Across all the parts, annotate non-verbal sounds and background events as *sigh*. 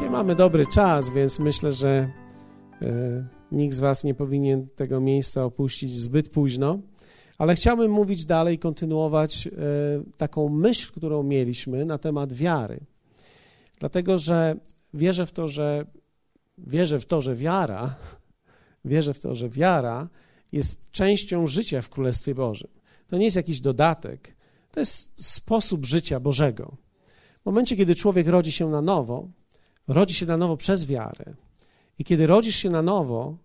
Dzisiaj mamy dobry czas, więc myślę, że e, nikt z Was nie powinien tego miejsca opuścić zbyt późno. Ale chciałbym mówić dalej, kontynuować e, taką myśl, którą mieliśmy na temat wiary. Dlatego, że wierzę w to, że wierzę w to, że wiara, *laughs* wierzę w to, że wiara jest częścią życia w Królestwie Bożym. To nie jest jakiś dodatek, to jest sposób życia Bożego. W momencie, kiedy człowiek rodzi się na nowo, rodzi się na nowo przez wiarę. I kiedy rodzisz się na nowo,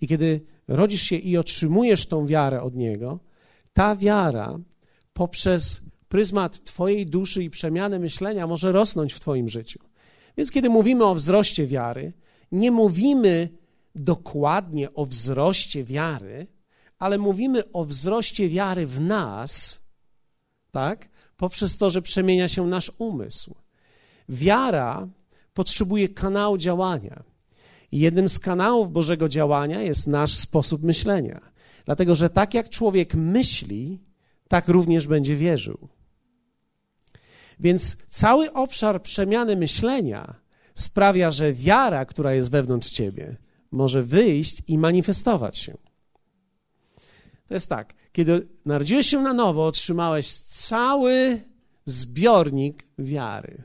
i kiedy rodzisz się i otrzymujesz tą wiarę od Niego, ta wiara poprzez pryzmat Twojej duszy i przemiany myślenia może rosnąć w Twoim życiu. Więc kiedy mówimy o wzroście wiary, nie mówimy dokładnie o wzroście wiary, ale mówimy o wzroście wiary w nas, tak? Poprzez to, że przemienia się nasz umysł. Wiara potrzebuje kanału działania. I jednym z kanałów Bożego działania jest nasz sposób myślenia. Dlatego, że tak jak człowiek myśli, tak również będzie wierzył. Więc cały obszar przemiany myślenia sprawia, że wiara, która jest wewnątrz ciebie, może wyjść i manifestować się. To jest tak, kiedy narodziłeś się na nowo, otrzymałeś cały zbiornik wiary.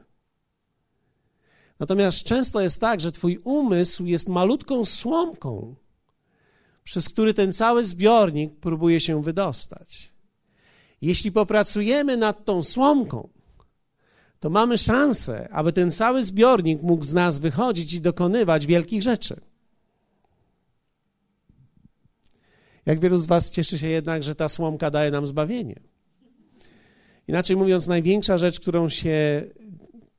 Natomiast często jest tak, że twój umysł jest malutką słomką, przez który ten cały zbiornik próbuje się wydostać. Jeśli popracujemy nad tą słomką, to mamy szansę, aby ten cały zbiornik mógł z nas wychodzić i dokonywać wielkich rzeczy. Jak wielu z Was cieszy się jednak, że ta słomka daje nam zbawienie. Inaczej mówiąc, największa rzecz, którą się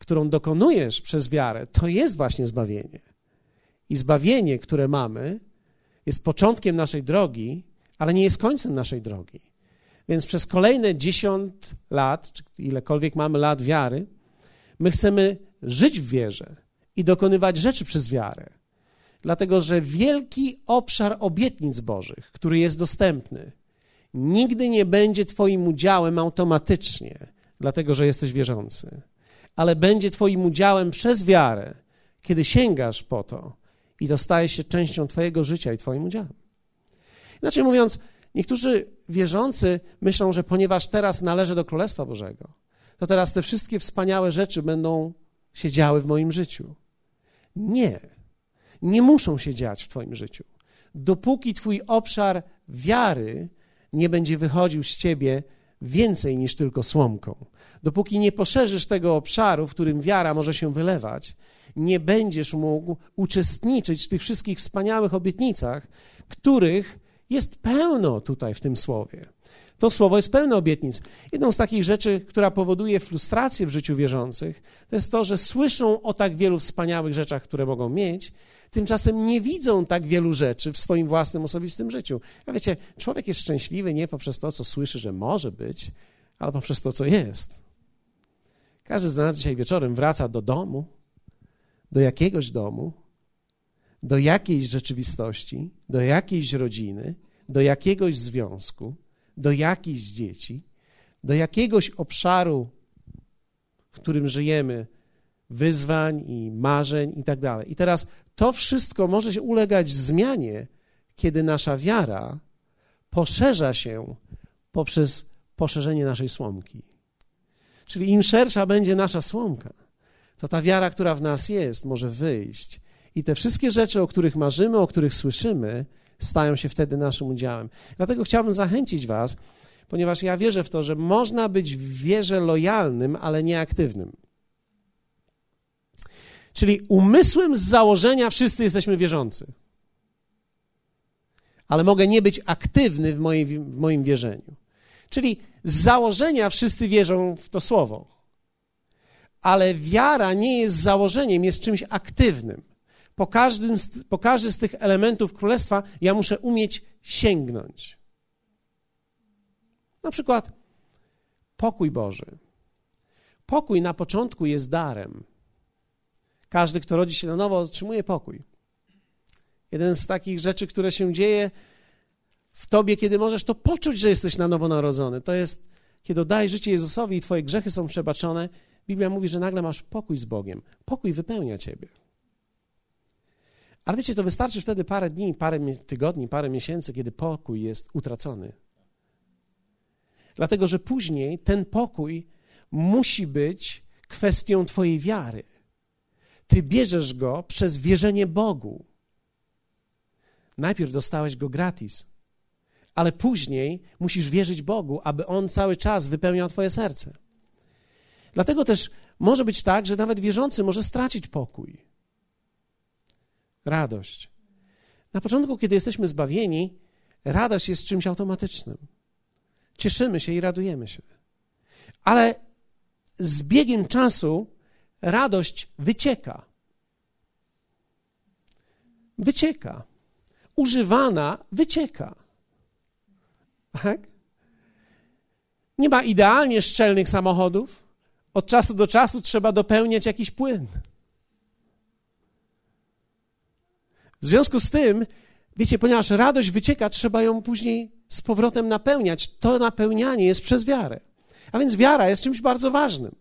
którą dokonujesz przez wiarę, to jest właśnie zbawienie. I zbawienie, które mamy, jest początkiem naszej drogi, ale nie jest końcem naszej drogi. Więc przez kolejne dziesiąt lat, czy ilekolwiek mamy lat wiary, my chcemy żyć w wierze i dokonywać rzeczy przez wiarę. Dlatego, że wielki obszar obietnic Bożych, który jest dostępny, nigdy nie będzie Twoim udziałem automatycznie, dlatego że jesteś wierzący ale będzie Twoim udziałem przez wiarę, kiedy sięgasz po to i to staje się częścią Twojego życia i Twoim udziałem. Inaczej mówiąc, niektórzy wierzący myślą, że ponieważ teraz należę do Królestwa Bożego, to teraz te wszystkie wspaniałe rzeczy będą się działy w moim życiu. Nie. Nie muszą się dziać w Twoim życiu. Dopóki Twój obszar wiary nie będzie wychodził z Ciebie więcej niż tylko słomką. Dopóki nie poszerzysz tego obszaru, w którym wiara może się wylewać, nie będziesz mógł uczestniczyć w tych wszystkich wspaniałych obietnicach, których jest pełno tutaj w tym słowie. To słowo jest pełne obietnic. Jedną z takich rzeczy, która powoduje frustrację w życiu wierzących, to jest to, że słyszą o tak wielu wspaniałych rzeczach, które mogą mieć, tymczasem nie widzą tak wielu rzeczy w swoim własnym osobistym życiu. A wiecie, człowiek jest szczęśliwy nie poprzez to, co słyszy, że może być, ale poprzez to, co jest. Każdy z nas dzisiaj wieczorem wraca do domu, do jakiegoś domu, do jakiejś rzeczywistości, do jakiejś rodziny, do jakiegoś związku, do jakichś dzieci, do jakiegoś obszaru, w którym żyjemy, wyzwań i marzeń i tak dalej. I teraz to wszystko może się ulegać zmianie, kiedy nasza wiara poszerza się poprzez poszerzenie naszej słomki. Czyli im szersza będzie nasza słomka, to ta wiara, która w nas jest, może wyjść. I te wszystkie rzeczy, o których marzymy, o których słyszymy, stają się wtedy naszym udziałem. Dlatego chciałbym zachęcić Was, ponieważ ja wierzę w to, że można być w wierze lojalnym, ale nieaktywnym. Czyli umysłem z założenia wszyscy jesteśmy wierzący. Ale mogę nie być aktywny w, mojej, w moim wierzeniu. Czyli z założenia wszyscy wierzą w to słowo. Ale wiara nie jest założeniem, jest czymś aktywnym. Po, każdym, po każdy z tych elementów królestwa ja muszę umieć sięgnąć. Na przykład pokój Boży. Pokój na początku jest darem. Każdy, kto rodzi się na nowo, otrzymuje pokój. Jeden z takich rzeczy, które się dzieje w tobie, kiedy możesz to poczuć, że jesteś na nowo narodzony, to jest, kiedy daj życie Jezusowi i twoje grzechy są przebaczone. Biblia mówi, że nagle masz pokój z Bogiem. Pokój wypełnia ciebie. Ale wiecie, to wystarczy wtedy parę dni, parę tygodni, parę miesięcy, kiedy pokój jest utracony. Dlatego, że później ten pokój musi być kwestią Twojej wiary. Ty bierzesz go przez wierzenie Bogu. Najpierw dostałeś go gratis, ale później musisz wierzyć Bogu, aby On cały czas wypełniał Twoje serce. Dlatego też może być tak, że nawet wierzący może stracić pokój, radość. Na początku, kiedy jesteśmy zbawieni, radość jest czymś automatycznym. Cieszymy się i radujemy się. Ale z biegiem czasu radość wycieka. Wycieka. Używana wycieka. Tak? Nie ma idealnie szczelnych samochodów. Od czasu do czasu trzeba dopełniać jakiś płyn. W związku z tym, wiecie, ponieważ radość wycieka, trzeba ją później z powrotem napełniać. To napełnianie jest przez wiarę. A więc wiara jest czymś bardzo ważnym.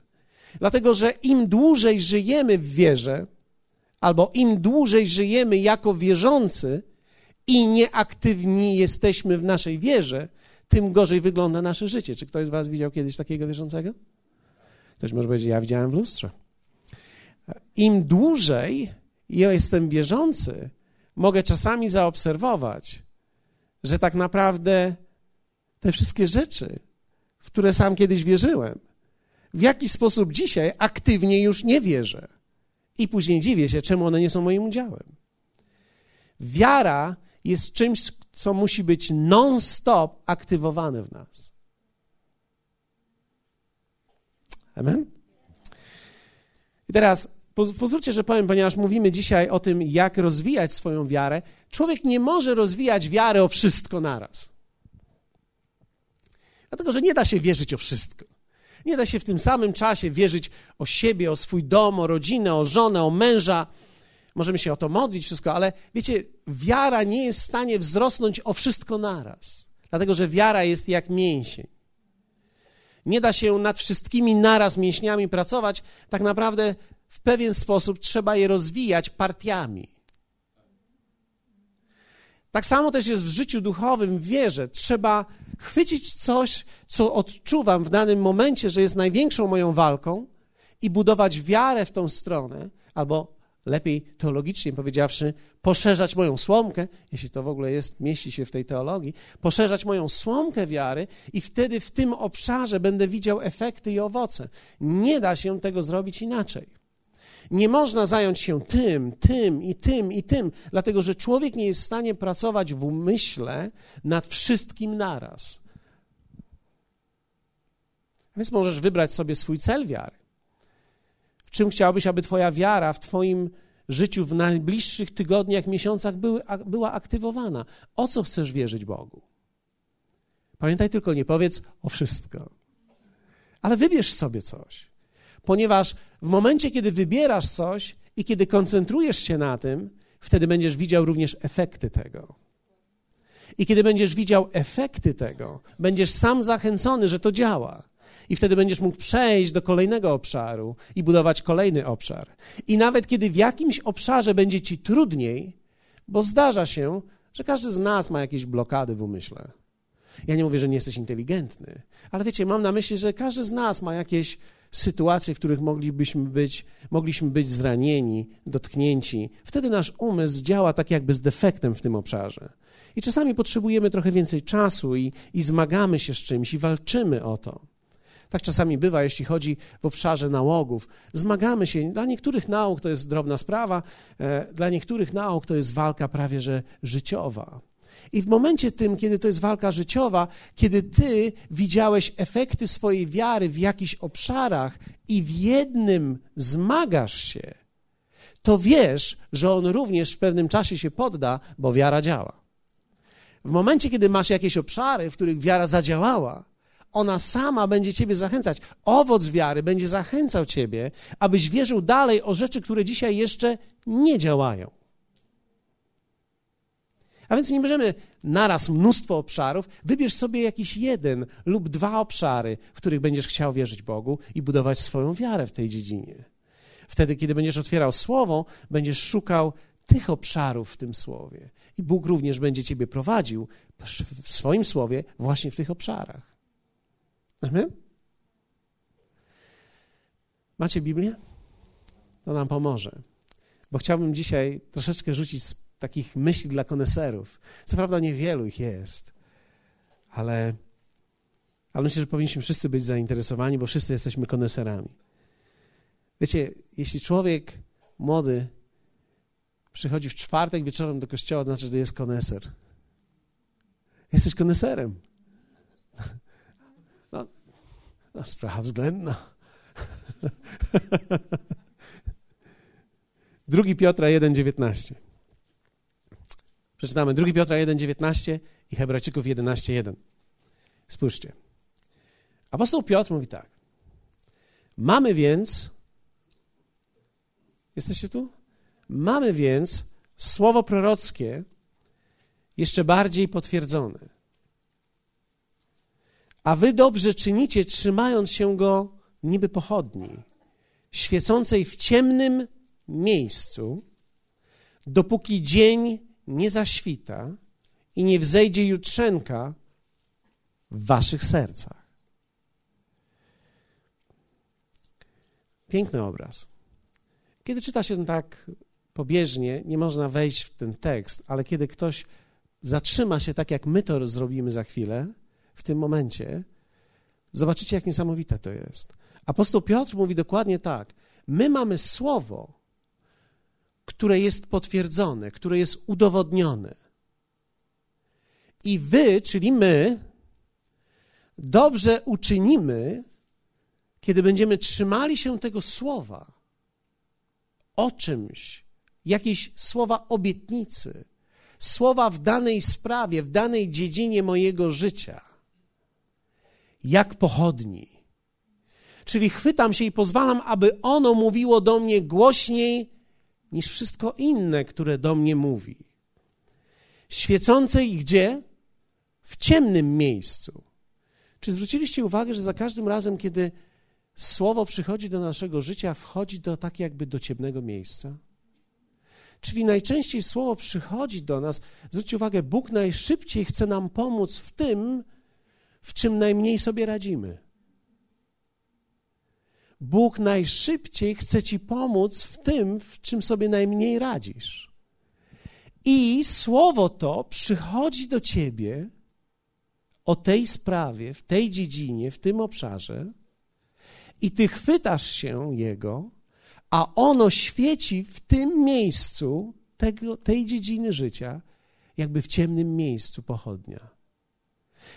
Dlatego, że im dłużej żyjemy w wierze, albo im dłużej żyjemy jako wierzący i nieaktywni jesteśmy w naszej wierze, tym gorzej wygląda nasze życie. Czy ktoś z Was widział kiedyś takiego wierzącego? Ktoś może powiedzieć, ja widziałem w lustrze. Im dłużej ja jestem wierzący, mogę czasami zaobserwować, że tak naprawdę te wszystkie rzeczy, w które sam kiedyś wierzyłem, w jaki sposób dzisiaj aktywnie już nie wierzę. I później dziwię się, czemu one nie są moim udziałem. Wiara jest czymś, co musi być non-stop aktywowane w nas. Amen? I teraz pozwólcie, że powiem, ponieważ mówimy dzisiaj o tym, jak rozwijać swoją wiarę. Człowiek nie może rozwijać wiarę o wszystko naraz. Dlatego, że nie da się wierzyć o wszystko. Nie da się w tym samym czasie wierzyć o siebie, o swój dom, o rodzinę, o żonę, o męża. Możemy się o to modlić, wszystko, ale wiecie, wiara nie jest w stanie wzrosnąć o wszystko naraz. Dlatego, że wiara jest jak mięsień. Nie da się nad wszystkimi naraz mięśniami pracować. Tak naprawdę w pewien sposób trzeba je rozwijać partiami. Tak samo też jest w życiu duchowym, w wierze. Trzeba chwycić coś, co odczuwam w danym momencie, że jest największą moją walką i budować wiarę w tą stronę, albo lepiej teologicznie powiedziawszy, poszerzać moją słomkę, jeśli to w ogóle jest, mieści się w tej teologii, poszerzać moją słomkę wiary i wtedy w tym obszarze będę widział efekty i owoce. Nie da się tego zrobić inaczej. Nie można zająć się tym, tym i tym i tym, dlatego że człowiek nie jest w stanie pracować w umyśle nad wszystkim naraz. Więc możesz wybrać sobie swój cel wiary. W czym chciałbyś, aby Twoja wiara w Twoim życiu w najbliższych tygodniach, miesiącach były, była aktywowana? O co chcesz wierzyć Bogu? Pamiętaj tylko, nie powiedz o wszystko, ale wybierz sobie coś, ponieważ w momencie, kiedy wybierasz coś i kiedy koncentrujesz się na tym, wtedy będziesz widział również efekty tego. I kiedy będziesz widział efekty tego, będziesz sam zachęcony, że to działa. I wtedy będziesz mógł przejść do kolejnego obszaru i budować kolejny obszar. I nawet kiedy w jakimś obszarze będzie ci trudniej, bo zdarza się, że każdy z nas ma jakieś blokady w umyśle. Ja nie mówię, że nie jesteś inteligentny, ale wiecie, mam na myśli, że każdy z nas ma jakieś sytuacje, w których moglibyśmy być, mogliśmy być zranieni, dotknięci. Wtedy nasz umysł działa tak jakby z defektem w tym obszarze. I czasami potrzebujemy trochę więcej czasu i, i zmagamy się z czymś i walczymy o to. Tak czasami bywa, jeśli chodzi w obszarze nałogów. Zmagamy się. Dla niektórych nauk to jest drobna sprawa, e, dla niektórych nauk to jest walka prawie że życiowa. I w momencie tym, kiedy to jest walka życiowa, kiedy ty widziałeś efekty swojej wiary w jakichś obszarach i w jednym zmagasz się, to wiesz, że on również w pewnym czasie się podda, bo wiara działa. W momencie, kiedy masz jakieś obszary, w których wiara zadziałała, ona sama będzie ciebie zachęcać. Owoc wiary będzie zachęcał ciebie, abyś wierzył dalej o rzeczy, które dzisiaj jeszcze nie działają. A więc nie bierzemy naraz mnóstwo obszarów, wybierz sobie jakiś jeden lub dwa obszary, w których będziesz chciał wierzyć Bogu i budować swoją wiarę w tej dziedzinie. Wtedy, kiedy będziesz otwierał słowo, będziesz szukał tych obszarów w tym słowie. I Bóg również będzie Ciebie prowadził w swoim słowie właśnie w tych obszarach. Amen? Macie Biblię? To nam pomoże. Bo chciałbym dzisiaj troszeczkę rzucić takich myśli dla koneserów. Co prawda niewielu ich jest, ale, ale myślę, że powinniśmy wszyscy być zainteresowani, bo wszyscy jesteśmy koneserami. Wiecie, jeśli człowiek młody przychodzi w czwartek wieczorem do kościoła, to znaczy, że jest koneser. Jesteś koneserem. *laughs* No, no sprawa względna. *laughs* Drugi Piotra 1,19. Przeczytamy 2 Piotra 1,19 i Hebrajczyków 11,1. Spójrzcie. Apostoł Piotr mówi tak. Mamy więc. Jesteście tu? Mamy więc słowo prorockie jeszcze bardziej potwierdzone. A wy dobrze czynicie, trzymając się go niby pochodni, świecącej w ciemnym miejscu, dopóki dzień nie zaświta i nie wzejdzie jutrzenka w waszych sercach. Piękny obraz. Kiedy czyta się tak pobieżnie, nie można wejść w ten tekst, ale kiedy ktoś zatrzyma się tak, jak my to zrobimy za chwilę, w tym momencie, zobaczycie, jak niesamowite to jest. Apostoł Piotr mówi dokładnie tak. My mamy słowo, które jest potwierdzone, które jest udowodnione. I wy, czyli my, dobrze uczynimy, kiedy będziemy trzymali się tego słowa o czymś, jakieś słowa obietnicy, słowa w danej sprawie, w danej dziedzinie mojego życia, jak pochodni. Czyli chwytam się i pozwalam, aby ono mówiło do mnie głośniej niż wszystko inne, które do mnie mówi. Świecącej gdzie? W ciemnym miejscu. Czy zwróciliście uwagę, że za każdym razem, kiedy słowo przychodzi do naszego życia, wchodzi do tak jakby do ciemnego miejsca? Czyli najczęściej słowo przychodzi do nas. Zwróćcie uwagę, Bóg najszybciej chce nam pomóc w tym, w czym najmniej sobie radzimy. Bóg najszybciej chce ci pomóc w tym, w czym sobie najmniej radzisz. I słowo to przychodzi do ciebie o tej sprawie, w tej dziedzinie, w tym obszarze, i ty chwytasz się jego, a ono świeci w tym miejscu tego, tej dziedziny życia, jakby w ciemnym miejscu pochodnia.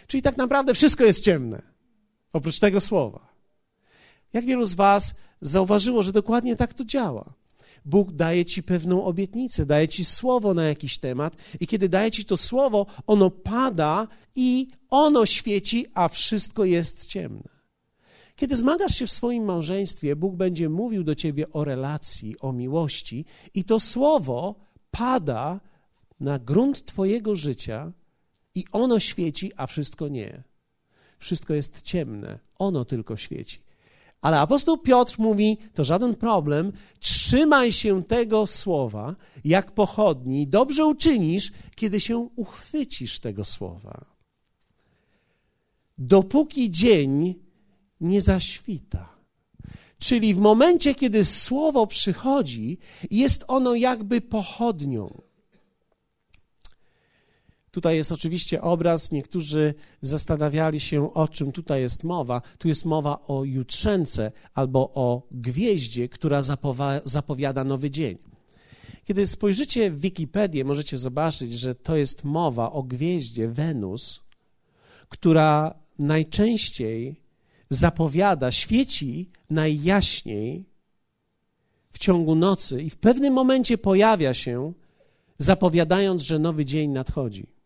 Czyli tak naprawdę wszystko jest ciemne, oprócz tego słowa. Jak wielu z Was zauważyło, że dokładnie tak to działa? Bóg daje ci pewną obietnicę, daje ci słowo na jakiś temat, i kiedy daje ci to słowo, ono pada i ono świeci, a wszystko jest ciemne. Kiedy zmagasz się w swoim małżeństwie, Bóg będzie mówił do ciebie o relacji, o miłości, i to słowo pada na grunt Twojego życia i ono świeci, a wszystko nie. Wszystko jest ciemne, ono tylko świeci. Ale apostoł Piotr mówi: To żaden problem, trzymaj się tego słowa jak pochodni, dobrze uczynisz, kiedy się uchwycisz tego słowa. Dopóki dzień nie zaświta. Czyli w momencie, kiedy słowo przychodzi, jest ono jakby pochodnią. Tutaj jest oczywiście obraz, niektórzy zastanawiali się, o czym tutaj jest mowa. Tu jest mowa o jutrzence albo o gwieździe, która zapowiada nowy dzień. Kiedy spojrzycie w Wikipedię, możecie zobaczyć, że to jest mowa o gwieździe Wenus, która najczęściej zapowiada, świeci najjaśniej w ciągu nocy i w pewnym momencie pojawia się, zapowiadając, że nowy dzień nadchodzi.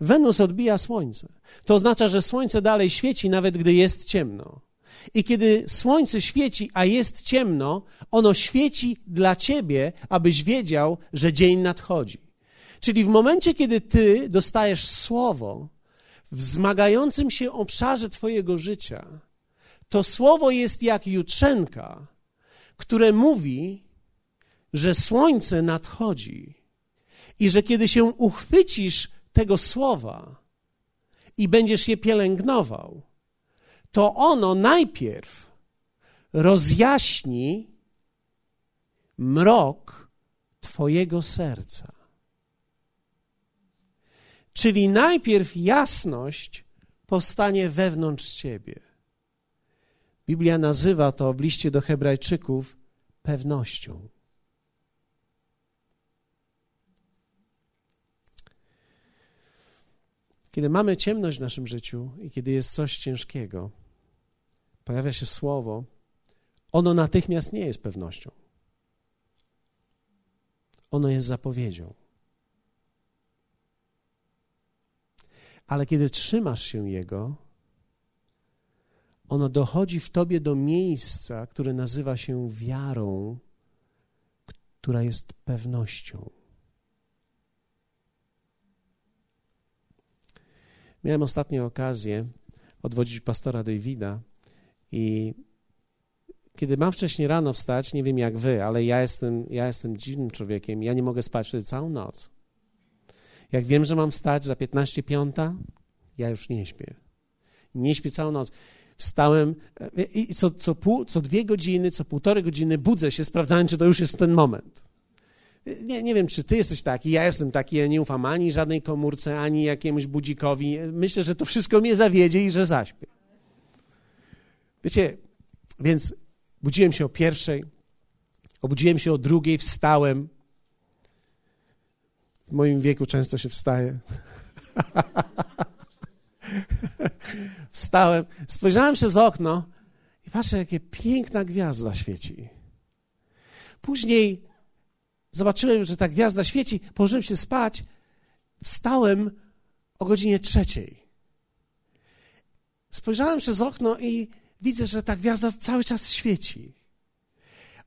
Wenus odbija słońce. To oznacza, że słońce dalej świeci, nawet gdy jest ciemno. I kiedy słońce świeci, a jest ciemno, ono świeci dla ciebie, abyś wiedział, że dzień nadchodzi. Czyli w momencie, kiedy ty dostajesz słowo w zmagającym się obszarze twojego życia, to słowo jest jak jutrzenka, które mówi, że słońce nadchodzi i że kiedy się uchwycisz tego słowa i będziesz je pielęgnował, to ono najpierw rozjaśni mrok Twojego serca. Czyli najpierw jasność powstanie wewnątrz Ciebie. Biblia nazywa to w liście do Hebrajczyków pewnością. Kiedy mamy ciemność w naszym życiu i kiedy jest coś ciężkiego, pojawia się słowo, ono natychmiast nie jest pewnością. Ono jest zapowiedzią. Ale kiedy trzymasz się Jego, ono dochodzi w tobie do miejsca, które nazywa się wiarą, która jest pewnością. Miałem ostatnio okazję odwodzić pastora Davida i kiedy mam wcześniej rano wstać, nie wiem jak wy, ale ja jestem, ja jestem dziwnym człowiekiem, ja nie mogę spać wtedy całą noc. Jak wiem, że mam wstać za 15 piąta, ja już nie śpię. Nie śpię całą noc. Wstałem i co, co, pół, co dwie godziny, co półtorej godziny budzę się, sprawdzając, czy to już jest ten moment. Nie, nie wiem, czy ty jesteś taki, ja jestem taki, ja nie ufam ani żadnej komórce, ani jakiemuś budzikowi. Myślę, że to wszystko mnie zawiedzie i że zaśpię. Wiecie, więc budziłem się o pierwszej, obudziłem się o drugiej, wstałem. W moim wieku często się wstaje. *laughs* Wstałem, spojrzałem przez okno i patrzę, jakie piękna gwiazda świeci. Później zobaczyłem, że ta gwiazda świeci, położyłem się spać, wstałem o godzinie trzeciej. Spojrzałem przez okno i widzę, że ta gwiazda cały czas świeci.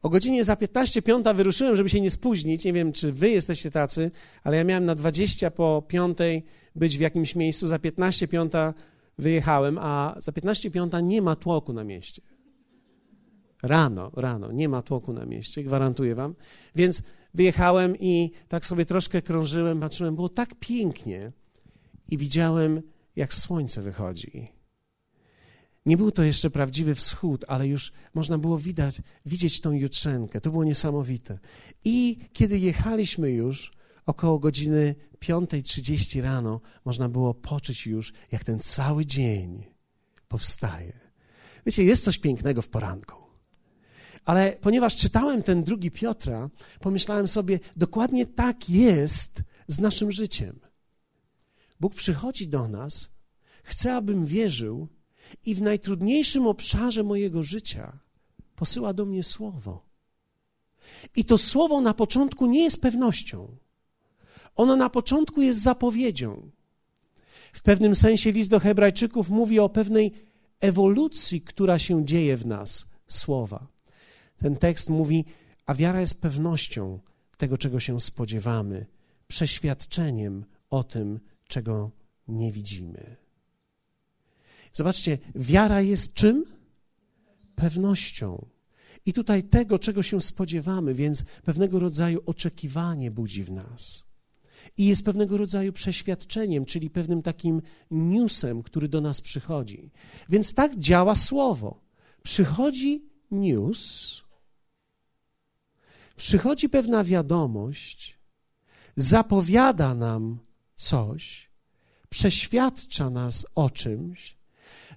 O godzinie za 15 piąta wyruszyłem, żeby się nie spóźnić. Nie wiem, czy wy jesteście tacy, ale ja miałem na 20 po piątej być w jakimś miejscu. Za 15 piąta wyjechałem, a za 15 piąta nie ma tłoku na mieście. Rano, rano, nie ma tłoku na mieście, gwarantuję wam. Więc wyjechałem i tak sobie troszkę krążyłem, patrzyłem, było tak pięknie i widziałem, jak słońce wychodzi. Nie był to jeszcze prawdziwy wschód, ale już można było widać, widzieć tą jutrzenkę. To było niesamowite. I kiedy jechaliśmy już, około godziny 5.30 rano, można było poczuć już, jak ten cały dzień powstaje. Wiecie, jest coś pięknego w poranku. Ale ponieważ czytałem ten drugi Piotra, pomyślałem sobie, dokładnie tak jest z naszym życiem. Bóg przychodzi do nas, chce, abym wierzył, i w najtrudniejszym obszarze mojego życia posyła do mnie słowo. I to słowo na początku nie jest pewnością. Ono na początku jest zapowiedzią. W pewnym sensie list do Hebrajczyków mówi o pewnej ewolucji, która się dzieje w nas, słowa. Ten tekst mówi, a wiara jest pewnością tego, czego się spodziewamy, przeświadczeniem o tym, czego nie widzimy. Zobaczcie, wiara jest czym? Pewnością. I tutaj tego, czego się spodziewamy, więc pewnego rodzaju oczekiwanie budzi w nas. I jest pewnego rodzaju przeświadczeniem, czyli pewnym takim newsem, który do nas przychodzi. Więc tak działa słowo. Przychodzi news, przychodzi pewna wiadomość, zapowiada nam coś, przeświadcza nas o czymś,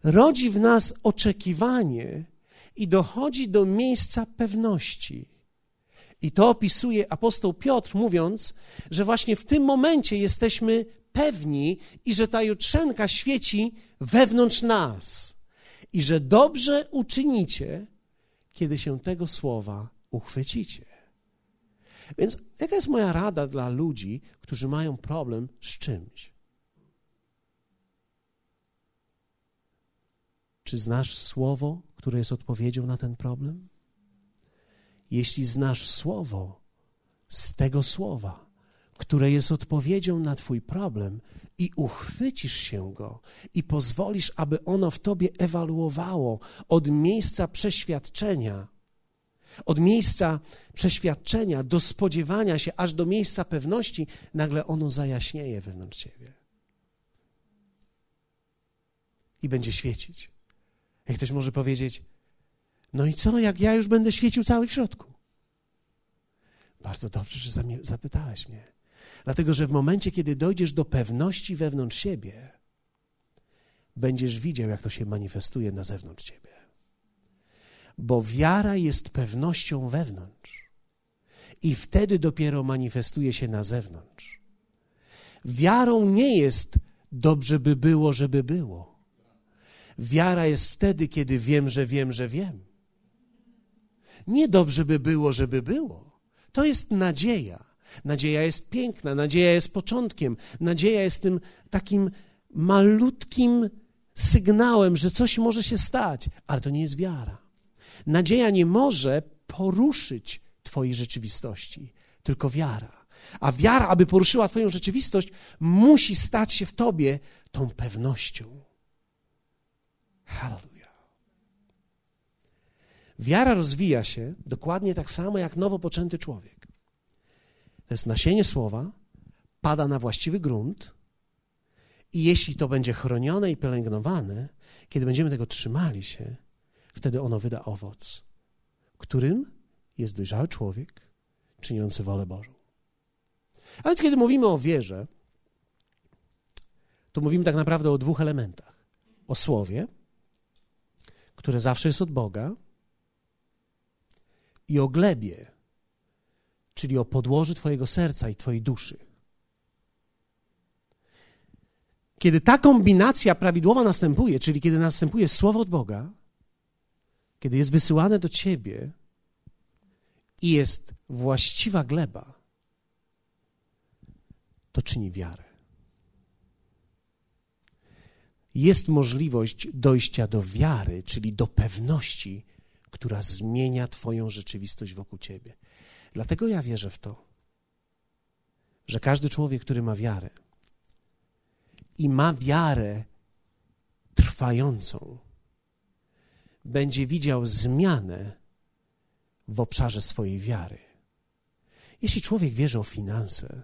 rodzi w nas oczekiwanie i dochodzi do miejsca pewności. I to opisuje apostoł Piotr, mówiąc, że właśnie w tym momencie jesteśmy pewni i że ta jutrzenka świeci wewnątrz nas. I że dobrze uczynicie, kiedy się tego słowa uchwycicie. Więc jaka jest moja rada dla ludzi, którzy mają problem z czymś? Czy znasz słowo, które jest odpowiedzią na ten problem? Jeśli znasz słowo, z tego słowa, które jest odpowiedzią na Twój problem, i uchwycisz się go, i pozwolisz, aby ono w Tobie ewaluowało od miejsca przeświadczenia, Od miejsca przeświadczenia do spodziewania się, aż do miejsca pewności, nagle ono zajaśnieje wewnątrz ciebie. I będzie świecić. Jak ktoś może powiedzieć, no i co, jak ja już będę świecił cały w środku? Bardzo dobrze, że zapytałeś mnie. Dlatego, że w momencie, kiedy dojdziesz do pewności wewnątrz siebie, będziesz widział, jak to się manifestuje na zewnątrz ciebie. Bo wiara jest pewnością wewnątrz. I wtedy dopiero manifestuje się na zewnątrz. Wiarą nie jest dobrze by było, żeby było. Wiara jest wtedy, kiedy wiem, że wiem, że wiem. Nie dobrze by było, żeby było. To jest nadzieja. Nadzieja jest piękna, nadzieja jest początkiem, nadzieja jest tym takim malutkim sygnałem, że coś może się stać, ale to nie jest wiara. Nadzieja nie może poruszyć Twojej rzeczywistości, tylko wiara. A wiara, aby poruszyła Twoją rzeczywistość, musi stać się w Tobie tą pewnością. Hallelujah. Wiara rozwija się dokładnie tak samo jak nowo poczęty człowiek. To jest nasienie słowa, pada na właściwy grunt i jeśli to będzie chronione i pielęgnowane, kiedy będziemy tego trzymali się, wtedy ono wyda owoc, którym jest dojrzały człowiek czyniący wolę Bożą. A więc kiedy mówimy o wierze, to mówimy tak naprawdę o dwóch elementach. O słowie, które zawsze jest od Boga, i o glebie, czyli o podłoży Twojego serca i Twojej duszy. Kiedy ta kombinacja prawidłowa następuje, czyli kiedy następuje słowo od Boga, kiedy jest wysyłane do Ciebie i jest właściwa gleba, to czyni wiarę. Jest możliwość dojścia do wiary, czyli do pewności, która zmienia Twoją rzeczywistość wokół Ciebie. Dlatego ja wierzę w to, że każdy człowiek, który ma wiarę i ma wiarę trwającą, będzie widział zmianę w obszarze swojej wiary. Jeśli człowiek wierzy o finanse,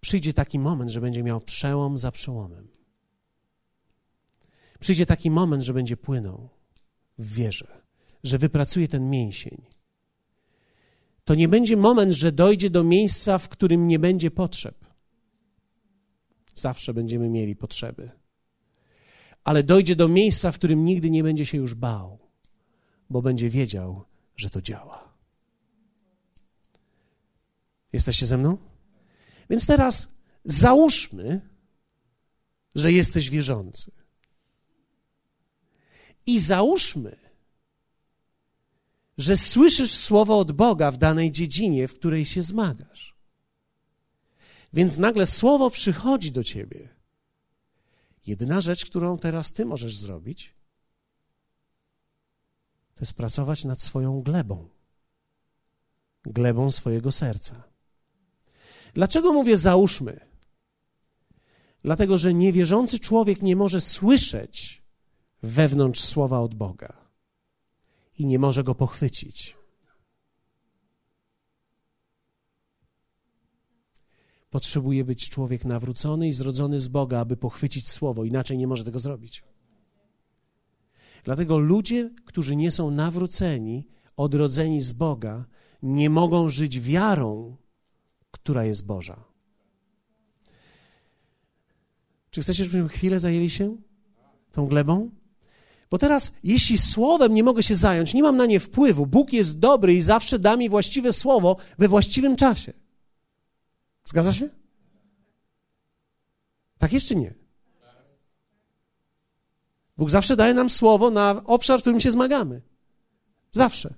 przyjdzie taki moment, że będzie miał przełom za przełomem. Przyjdzie taki moment, że będzie płynął w wierze, że wypracuje ten mięsień. To nie będzie moment, że dojdzie do miejsca, w którym nie będzie potrzeb. Zawsze będziemy mieli potrzeby. Ale dojdzie do miejsca, w którym nigdy nie będzie się już bał, bo będzie wiedział, że to działa. Jesteście ze mną? Więc teraz załóżmy, że jesteś wierzący. I załóżmy, że słyszysz słowo od Boga w danej dziedzinie, w której się zmagasz. Więc nagle słowo przychodzi do ciebie. Jedyna rzecz, którą teraz ty możesz zrobić, to jest pracować nad swoją glebą, glebą swojego serca. Dlaczego mówię załóżmy? Dlatego, że niewierzący człowiek nie może słyszeć wewnątrz słowa od Boga i nie może go pochwycić. Potrzebuje być człowiek nawrócony i zrodzony z Boga, aby pochwycić słowo, inaczej nie może tego zrobić. Dlatego ludzie, którzy nie są nawróceni, odrodzeni z Boga, nie mogą żyć wiarą, która jest Boża. Czy chcecie, żebyśmy chwilę zajęli się tą glebą? Bo teraz, jeśli słowem nie mogę się zająć, nie mam na nie wpływu, Bóg jest dobry i zawsze da mi właściwe słowo we właściwym czasie. Zgadza się? Tak jest czy nie? Bóg zawsze daje nam słowo na obszar, w którym się zmagamy. Zawsze.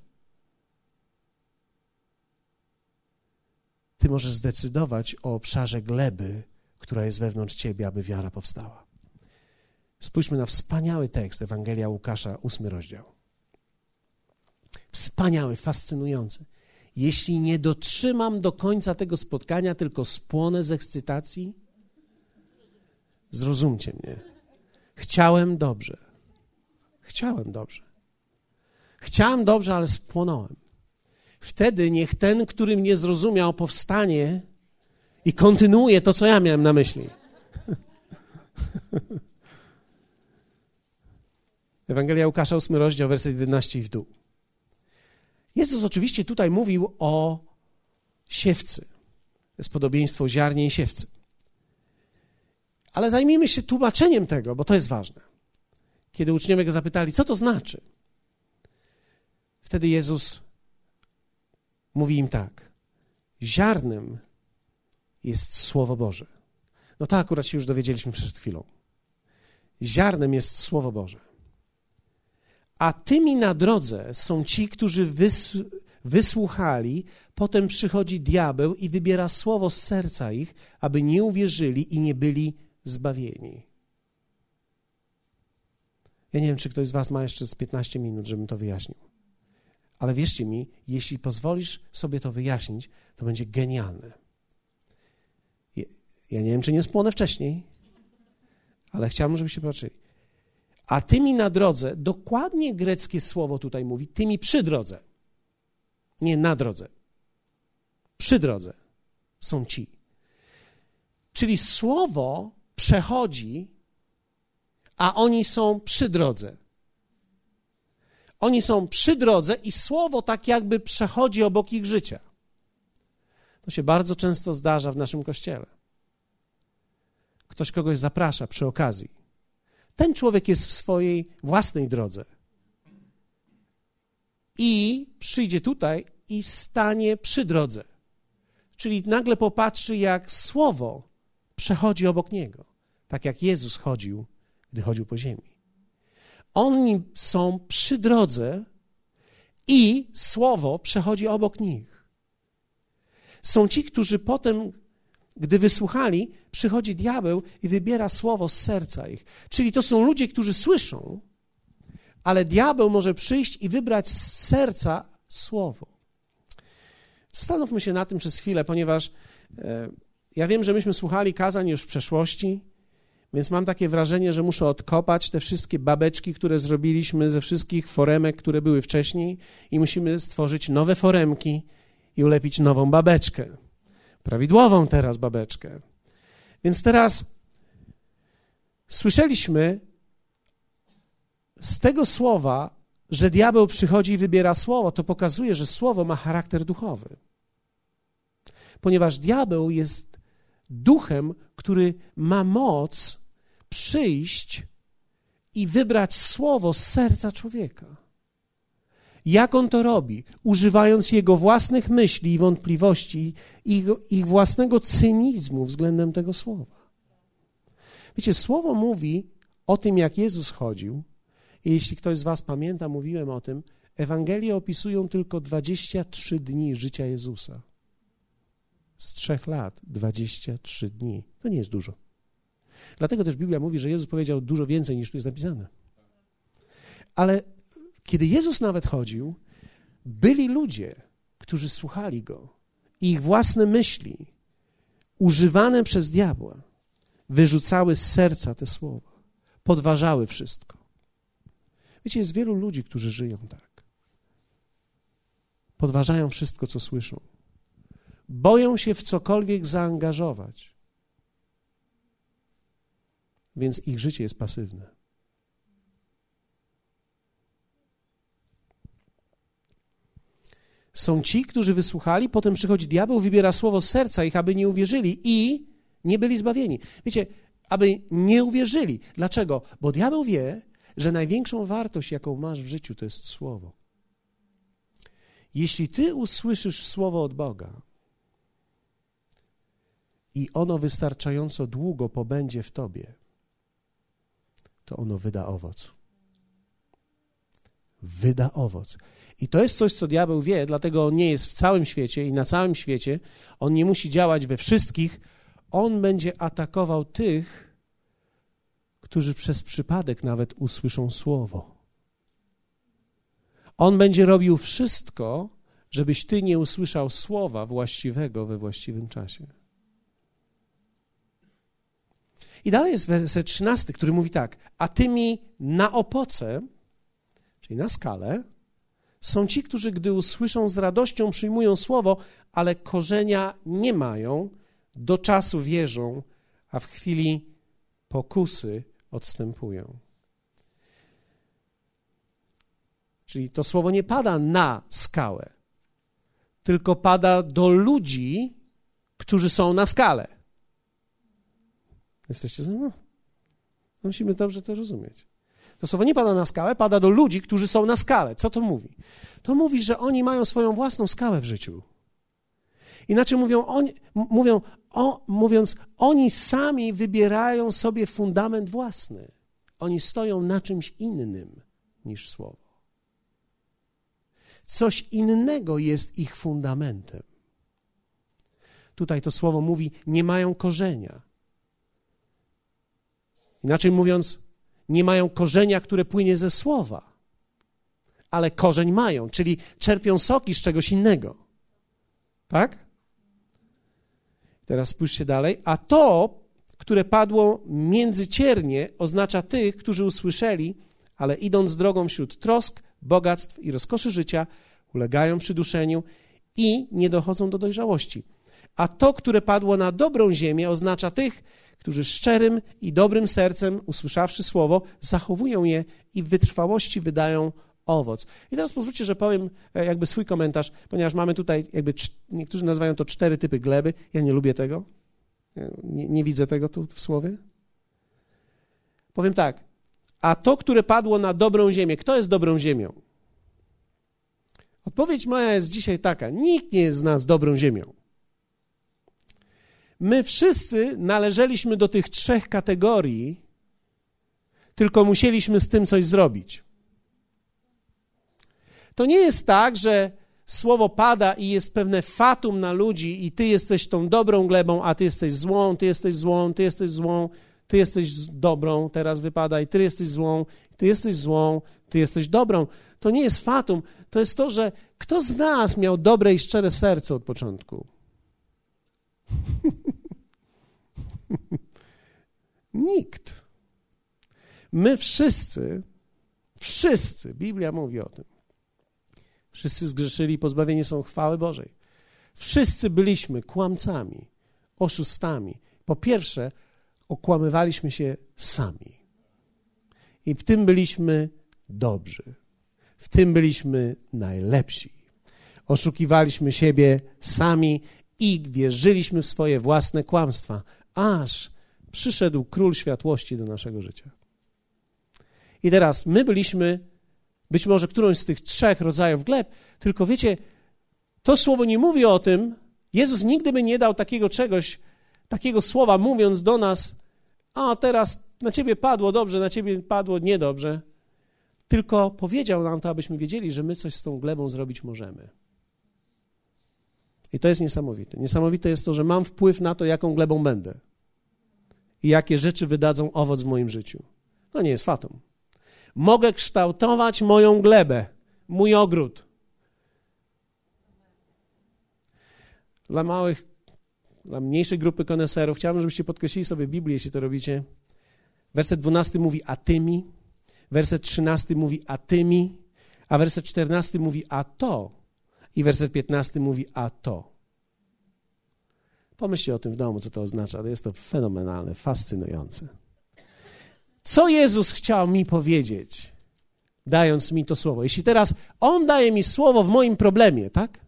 Ty możesz zdecydować o obszarze gleby, która jest wewnątrz ciebie, aby wiara powstała. Spójrzmy na wspaniały tekst Ewangelia Łukasza, ósmy rozdział. Wspaniały, fascynujący. Jeśli nie dotrzymam do końca tego spotkania, tylko spłonę z ekscytacji, zrozumcie mnie. Chciałem dobrze. Chciałem dobrze. Chciałem dobrze, ale spłonąłem. Wtedy niech ten, który mnie zrozumiał, powstanie i kontynuuje to, co ja miałem na myśli. *laughs* Ewangelia Łukasza, 8 rozdział, werset 11 i w dół. Jezus oczywiście tutaj mówił o siewcy. To jest podobieństwo ziarnie i siewcy. Ale zajmijmy się tłumaczeniem tego, bo to jest ważne. Kiedy uczniowie go zapytali, co to znaczy, wtedy Jezus mówi im tak: Ziarnem jest Słowo Boże. No to akurat się już dowiedzieliśmy przed chwilą. Ziarnem jest Słowo Boże. A tymi na drodze są ci, którzy wys wysłuchali, potem przychodzi diabeł i wybiera słowo z serca ich, aby nie uwierzyli i nie byli zbawieni. Ja nie wiem, czy ktoś z Was ma jeszcze z 15 minut, żebym to wyjaśnił. Ale wierzcie mi, jeśli pozwolisz sobie to wyjaśnić, to będzie genialne. Ja nie wiem, czy nie spłonę wcześniej, ale chciałbym, żebyście patrzyli. A tymi na drodze, dokładnie greckie słowo tutaj mówi, tymi przy drodze. Nie na drodze. Przy drodze są ci. Czyli słowo przechodzi, a oni są przy drodze. Oni są przy drodze i słowo tak jakby przechodzi obok ich życia. To się bardzo często zdarza w naszym kościele. Ktoś kogoś zaprasza przy okazji. Ten człowiek jest w swojej własnej drodze. I przyjdzie tutaj i stanie przy drodze. Czyli nagle popatrzy, jak słowo przechodzi obok niego, tak jak Jezus chodził, gdy chodził po ziemi. Oni są przy drodze i słowo przechodzi obok nich. Są ci, którzy potem, gdy wysłuchali, przychodzi diabeł i wybiera słowo z serca ich. Czyli to są ludzie, którzy słyszą, ale diabeł może przyjść i wybrać z serca słowo. Zastanówmy się na tym przez chwilę, ponieważ e, ja wiem, że myśmy słuchali kazań już w przeszłości więc mam takie wrażenie, że muszę odkopać te wszystkie babeczki, które zrobiliśmy ze wszystkich foremek, które były wcześniej, i musimy stworzyć nowe foremki i ulepić nową babeczkę. Prawidłową teraz babeczkę. Więc teraz słyszeliśmy z tego słowa, że diabeł przychodzi i wybiera słowo. To pokazuje, że słowo ma charakter duchowy. Ponieważ diabeł jest duchem, który ma moc przyjść i wybrać słowo z serca człowieka. Jak on to robi? Używając jego własnych myśli i wątpliwości, ich, ich własnego cynizmu względem tego słowa. Wiecie, słowo mówi o tym, jak Jezus chodził, i jeśli ktoś z Was pamięta, mówiłem o tym, Ewangelie opisują tylko 23 dni życia Jezusa z trzech lat 23 dni. To nie jest dużo. Dlatego też Biblia mówi, że Jezus powiedział dużo więcej niż tu jest napisane. Ale kiedy Jezus nawet chodził, byli ludzie, którzy słuchali go i ich własne myśli, używane przez diabła, wyrzucały z serca te słowa, podważały wszystko. Wiecie, jest wielu ludzi, którzy żyją tak. Podważają wszystko, co słyszą boją się w cokolwiek zaangażować. Więc ich życie jest pasywne. Są ci, którzy wysłuchali, potem przychodzi diabeł, wybiera słowo z serca ich, aby nie uwierzyli i nie byli zbawieni. Wiecie, aby nie uwierzyli. Dlaczego? Bo diabeł wie, że największą wartość, jaką masz w życiu, to jest słowo. Jeśli ty usłyszysz słowo od Boga, i ono wystarczająco długo pobędzie w tobie, to ono wyda owoc. Wyda owoc. I to jest coś, co diabeł wie, dlatego on nie jest w całym świecie i na całym świecie. On nie musi działać we wszystkich. On będzie atakował tych, którzy przez przypadek nawet usłyszą słowo. On będzie robił wszystko, żebyś ty nie usłyszał słowa właściwego we właściwym czasie. I dalej jest werset 13, który mówi tak: A tymi na opoce, czyli na skalę, są ci, którzy gdy usłyszą z radością przyjmują słowo, ale korzenia nie mają, do czasu wierzą, a w chwili pokusy odstępują. Czyli to słowo nie pada na skałę, tylko pada do ludzi, którzy są na skale. Jesteście ze mną? Musimy dobrze to rozumieć. To słowo nie pada na skałę, pada do ludzi, którzy są na skale. Co to mówi? To mówi, że oni mają swoją własną skałę w życiu. Inaczej mówią, oni, mówią o, mówiąc, oni sami wybierają sobie fundament własny. Oni stoją na czymś innym niż słowo. Coś innego jest ich fundamentem. Tutaj to słowo mówi, nie mają korzenia. Inaczej mówiąc, nie mają korzenia, które płynie ze słowa, ale korzeń mają, czyli czerpią soki z czegoś innego. Tak? Teraz spójrzcie dalej. A to, które padło między ciernie, oznacza tych, którzy usłyszeli, ale idąc drogą wśród trosk, bogactw i rozkoszy życia, ulegają przyduszeniu i nie dochodzą do dojrzałości. A to, które padło na dobrą ziemię, oznacza tych, którzy szczerym i dobrym sercem, usłyszawszy słowo, zachowują je i w wytrwałości wydają owoc. I teraz pozwólcie, że powiem e, jakby swój komentarz, ponieważ mamy tutaj jakby, niektórzy nazywają to cztery typy gleby. Ja nie lubię tego. Nie, nie widzę tego tu w słowie. Powiem tak. A to, które padło na dobrą ziemię, kto jest dobrą ziemią? Odpowiedź moja jest dzisiaj taka: nikt nie jest z nas dobrą ziemią. My wszyscy należeliśmy do tych trzech kategorii, tylko musieliśmy z tym coś zrobić. To nie jest tak, że słowo pada i jest pewne fatum na ludzi i ty jesteś tą dobrą glebą, a ty jesteś złą, ty jesteś złą, ty jesteś złą, ty jesteś dobrą, teraz wypada i ty jesteś złą, ty jesteś złą, ty jesteś dobrą. To nie jest fatum, to jest to, że kto z nas miał dobre i szczere serce od początku? *laughs* *laughs* Nikt. My wszyscy, wszyscy, Biblia mówi o tym, wszyscy zgrzeszyli, pozbawieni są chwały Bożej. Wszyscy byliśmy kłamcami, oszustami. Po pierwsze, okłamywaliśmy się sami. I w tym byliśmy dobrzy. W tym byliśmy najlepsi. Oszukiwaliśmy siebie sami i wierzyliśmy w swoje własne kłamstwa, aż przyszedł król światłości do naszego życia. I teraz my byliśmy być może którąś z tych trzech rodzajów gleb, tylko wiecie, to słowo nie mówi o tym. Jezus nigdy by nie dał takiego czegoś, takiego słowa, mówiąc do nas: A teraz na ciebie padło dobrze, na ciebie padło niedobrze. Tylko powiedział nam to, abyśmy wiedzieli, że my coś z tą glebą zrobić możemy. I to jest niesamowite. Niesamowite jest to, że mam wpływ na to, jaką glebą będę i jakie rzeczy wydadzą owoc w moim życiu. To nie jest fatum. Mogę kształtować moją glebę, mój ogród. Dla małych, dla mniejszej grupy koneserów chciałbym, żebyście podkreślili sobie Biblię, jeśli to robicie. Werset 12 mówi a tymi, werset 13 mówi a tymi, a werset 14 mówi a to i werset 15 mówi a to. Pomyślcie o tym w domu, co to oznacza. Jest to fenomenalne, fascynujące. Co Jezus chciał mi powiedzieć, dając mi to słowo? Jeśli teraz On daje mi słowo w moim problemie, tak?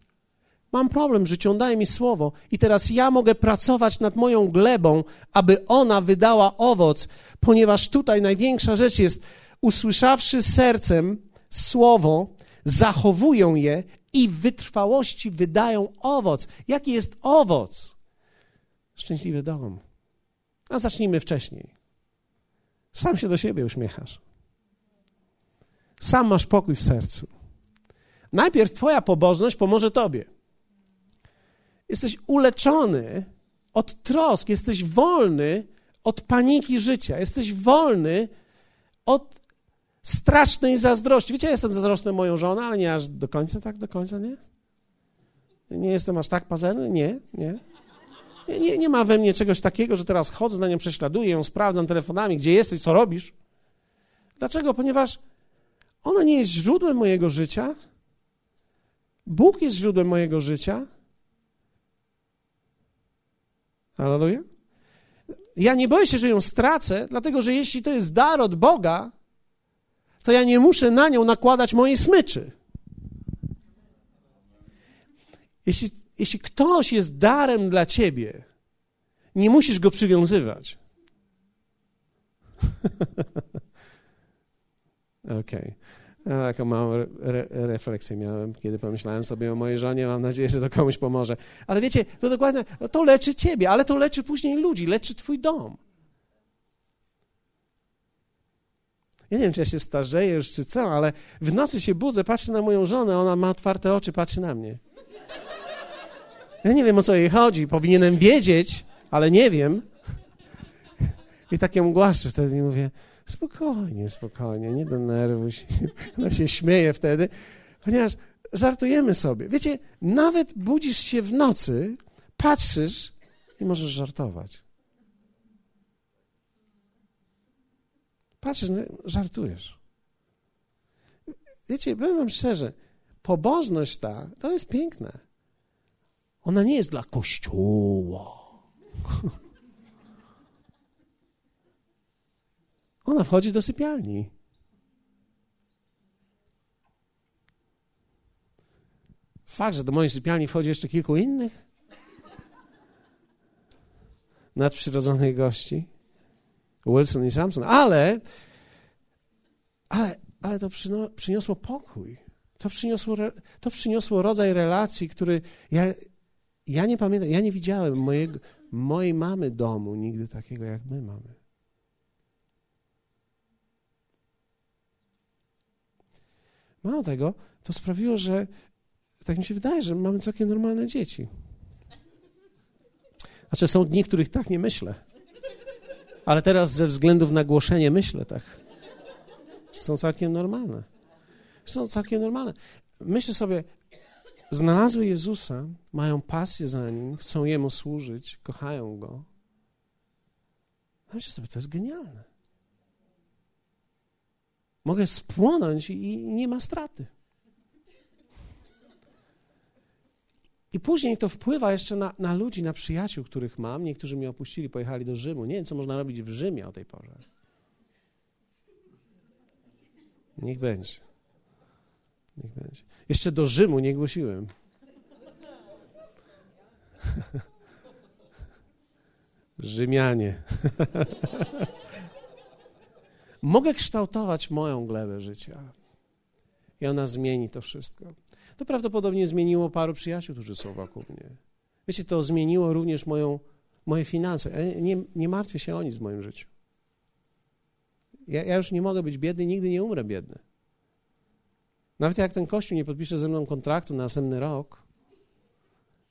Mam problem w życiu, On daje mi słowo i teraz ja mogę pracować nad moją glebą, aby ona wydała owoc, ponieważ tutaj największa rzecz jest, usłyszawszy sercem słowo, zachowują je i w wytrwałości wydają owoc. Jaki jest owoc? Szczęśliwy dom. A zacznijmy wcześniej. Sam się do siebie uśmiechasz. Sam masz pokój w sercu. Najpierw Twoja pobożność pomoże Tobie. Jesteś uleczony od trosk, jesteś wolny od paniki życia, jesteś wolny od strasznej zazdrości. Wiecie, ja jestem zazdrosny moją żonę, ale nie aż do końca, tak do końca, nie? Nie jestem aż tak pazerny? Nie, nie. Nie, nie ma we mnie czegoś takiego, że teraz chodzę na nią, prześladuję ją, sprawdzam telefonami, gdzie jesteś, co robisz. Dlaczego? Ponieważ ona nie jest źródłem mojego życia, Bóg jest źródłem mojego życia. Hallelujah. Ja nie boję się, że ją stracę, dlatego że jeśli to jest dar od Boga, to ja nie muszę na nią nakładać mojej smyczy. Jeśli, jeśli ktoś jest darem dla ciebie, nie musisz go przywiązywać. *laughs* Okej. Okay. Taką małą re refleksję miałem, kiedy pomyślałem sobie o mojej żonie. Mam nadzieję, że to komuś pomoże. Ale wiecie, to dokładnie, to leczy ciebie, ale to leczy później ludzi, leczy twój dom. Ja nie wiem, czy ja się starzeję już, czy co, ale w nocy się budzę, patrzę na moją żonę, ona ma otwarte oczy, patrzy na mnie. Ja nie wiem, o co jej chodzi. Powinienem wiedzieć, ale nie wiem. I tak ją głaszczę wtedy i mówię, spokojnie, spokojnie, nie denerwuj się. Ona się śmieje wtedy, ponieważ żartujemy sobie. Wiecie, nawet budzisz się w nocy, patrzysz i możesz żartować. Patrzysz, no, żartujesz. Wiecie, powiem wam szczerze, pobożność ta, to jest piękne. Ona nie jest dla kościoła. *laughs* Ona wchodzi do sypialni. Fakt, że do mojej sypialni wchodzi jeszcze kilku innych nadprzyrodzonych gości. Wilson i Samson, ale, ale, ale to przyniosło pokój. To przyniosło, to przyniosło rodzaj relacji, który ja, ja nie pamiętam, ja nie widziałem mojego, mojej mamy domu nigdy takiego, jak my mamy. Mało tego, to sprawiło, że tak mi się wydaje, że mamy całkiem normalne dzieci. Znaczy są dni, których tak nie myślę. Ale teraz ze względów na głoszenie myślę tak. Są całkiem normalne. Są całkiem normalne. Myślę sobie, znalazły Jezusa, mają pasję za Nim, chcą Jemu służyć, kochają Go. Myślę sobie, to jest genialne. Mogę spłonąć i nie ma straty. I później to wpływa jeszcze na, na, ludzi, na przyjaciół, których mam. Niektórzy mnie opuścili, pojechali do Rzymu. Nie wiem, co można robić w Rzymie o tej porze. Niech będzie. Niech będzie. Jeszcze do Rzymu nie głosiłem. Rzymianie. Mogę kształtować moją glebę życia. I ona zmieni to wszystko. To prawdopodobnie zmieniło paru przyjaciół, którzy są wokół mnie. Wiecie, to zmieniło również moją, moje finanse. nie, nie martwię się o nic w moim życiu. Ja, ja już nie mogę być biedny, nigdy nie umrę biedny. Nawet jak ten kościół nie podpisze ze mną kontraktu na następny rok,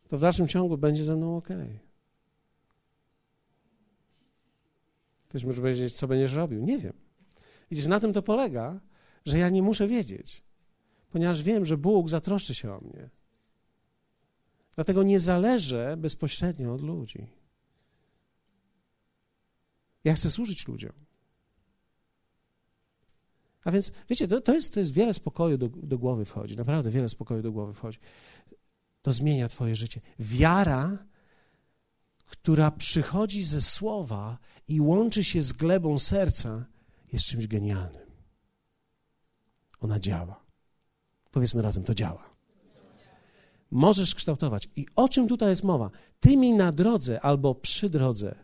to w dalszym ciągu będzie ze mną ok. Ktoś może powiedzieć, co będziesz robił? Nie wiem. Widzisz, na tym to polega, że ja nie muszę wiedzieć, ponieważ wiem, że Bóg zatroszczy się o mnie. Dlatego nie zależę bezpośrednio od ludzi. Ja chcę służyć ludziom. A więc, wiecie, to, to, jest, to jest wiele spokoju do, do głowy wchodzi, naprawdę wiele spokoju do głowy wchodzi. To zmienia Twoje życie. Wiara, która przychodzi ze słowa i łączy się z glebą serca, jest czymś genialnym. Ona działa. Powiedzmy razem, to działa. Możesz kształtować. I o czym tutaj jest mowa? Tymi na drodze albo przy drodze.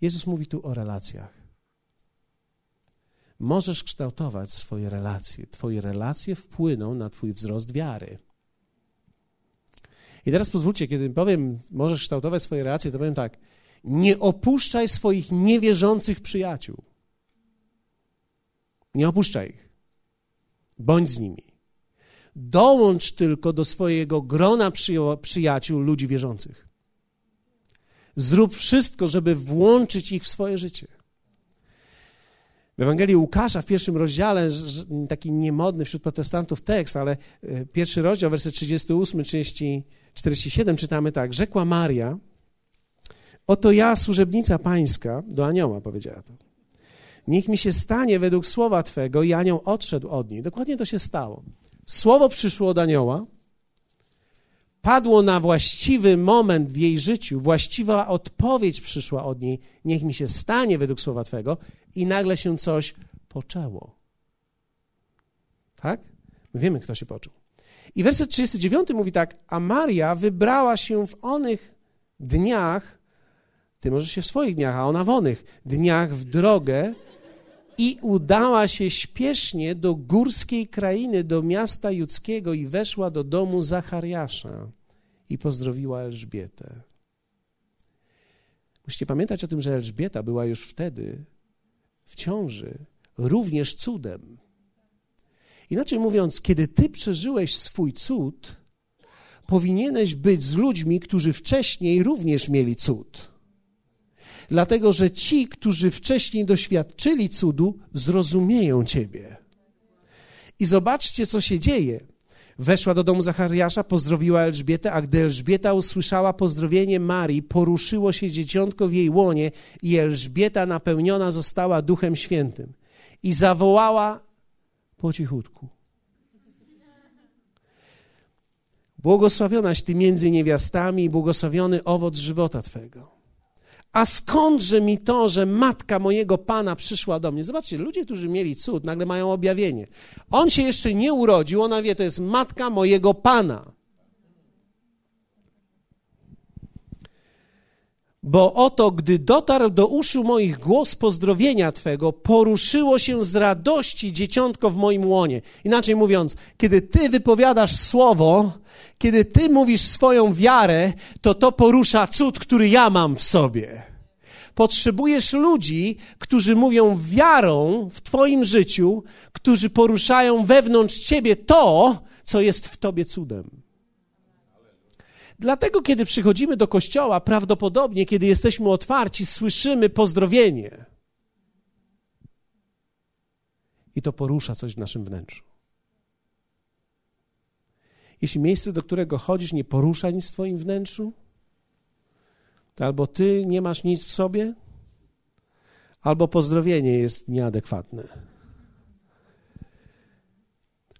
Jezus mówi tu o relacjach. Możesz kształtować swoje relacje. Twoje relacje wpłyną na Twój wzrost wiary. I teraz pozwólcie, kiedy powiem, możesz kształtować swoje relacje, to powiem tak. Nie opuszczaj swoich niewierzących przyjaciół. Nie opuszczaj ich. Bądź z nimi. Dołącz tylko do swojego grona przyjaciół ludzi wierzących. Zrób wszystko, żeby włączyć ich w swoje życie. W Ewangelii Łukasza w pierwszym rozdziale, taki niemodny wśród protestantów tekst, ale e, pierwszy rozdział, werset 38, 30, 47 czytamy tak. Rzekła Maria, oto ja, służebnica pańska, do anioła powiedziała to. Niech mi się stanie według słowa Twego i anioł odszedł od niej. Dokładnie to się stało. Słowo przyszło od anioła padło na właściwy moment w jej życiu, właściwa odpowiedź przyszła od niej, niech mi się stanie według słowa Twego, i nagle się coś poczęło. Tak? My wiemy, kto się począł. I werset 39 mówi tak, a Maria wybrała się w onych dniach, ty możesz się w swoich dniach, a ona w onych dniach w drogę i udała się śpiesznie do górskiej krainy, do miasta judzkiego i weszła do domu Zachariasza i pozdrowiła Elżbietę. Musicie pamiętać o tym, że Elżbieta była już wtedy w ciąży, również cudem. Inaczej mówiąc, kiedy ty przeżyłeś swój cud, powinieneś być z ludźmi, którzy wcześniej również mieli cud. Dlatego, że ci, którzy wcześniej doświadczyli cudu, zrozumieją ciebie. I zobaczcie, co się dzieje. Weszła do domu Zachariasza, pozdrowiła Elżbietę, a gdy Elżbieta usłyszała pozdrowienie Marii, poruszyło się dzieciątko w jej łonie i Elżbieta napełniona została Duchem Świętym. I zawołała po cichutku. Błogosławionaś Ty między niewiastami i błogosławiony owoc żywota Twego. A skądże mi to, że matka mojego Pana przyszła do mnie? Zobaczcie, ludzie, którzy mieli cud, nagle mają objawienie. On się jeszcze nie urodził, ona wie, to jest matka mojego Pana. Bo oto, gdy dotarł do uszu moich głos pozdrowienia Twego, poruszyło się z radości dzieciątko w moim łonie. Inaczej mówiąc, kiedy Ty wypowiadasz słowo, kiedy Ty mówisz swoją wiarę, to to porusza cud, który ja mam w sobie. Potrzebujesz ludzi, którzy mówią wiarą w Twoim życiu, którzy poruszają wewnątrz Ciebie to, co jest w Tobie cudem. Dlatego, kiedy przychodzimy do kościoła, prawdopodobnie, kiedy jesteśmy otwarci, słyszymy pozdrowienie. I to porusza coś w naszym wnętrzu. Jeśli miejsce, do którego chodzisz, nie porusza nic w Twoim wnętrzu, to albo Ty nie masz nic w sobie, albo pozdrowienie jest nieadekwatne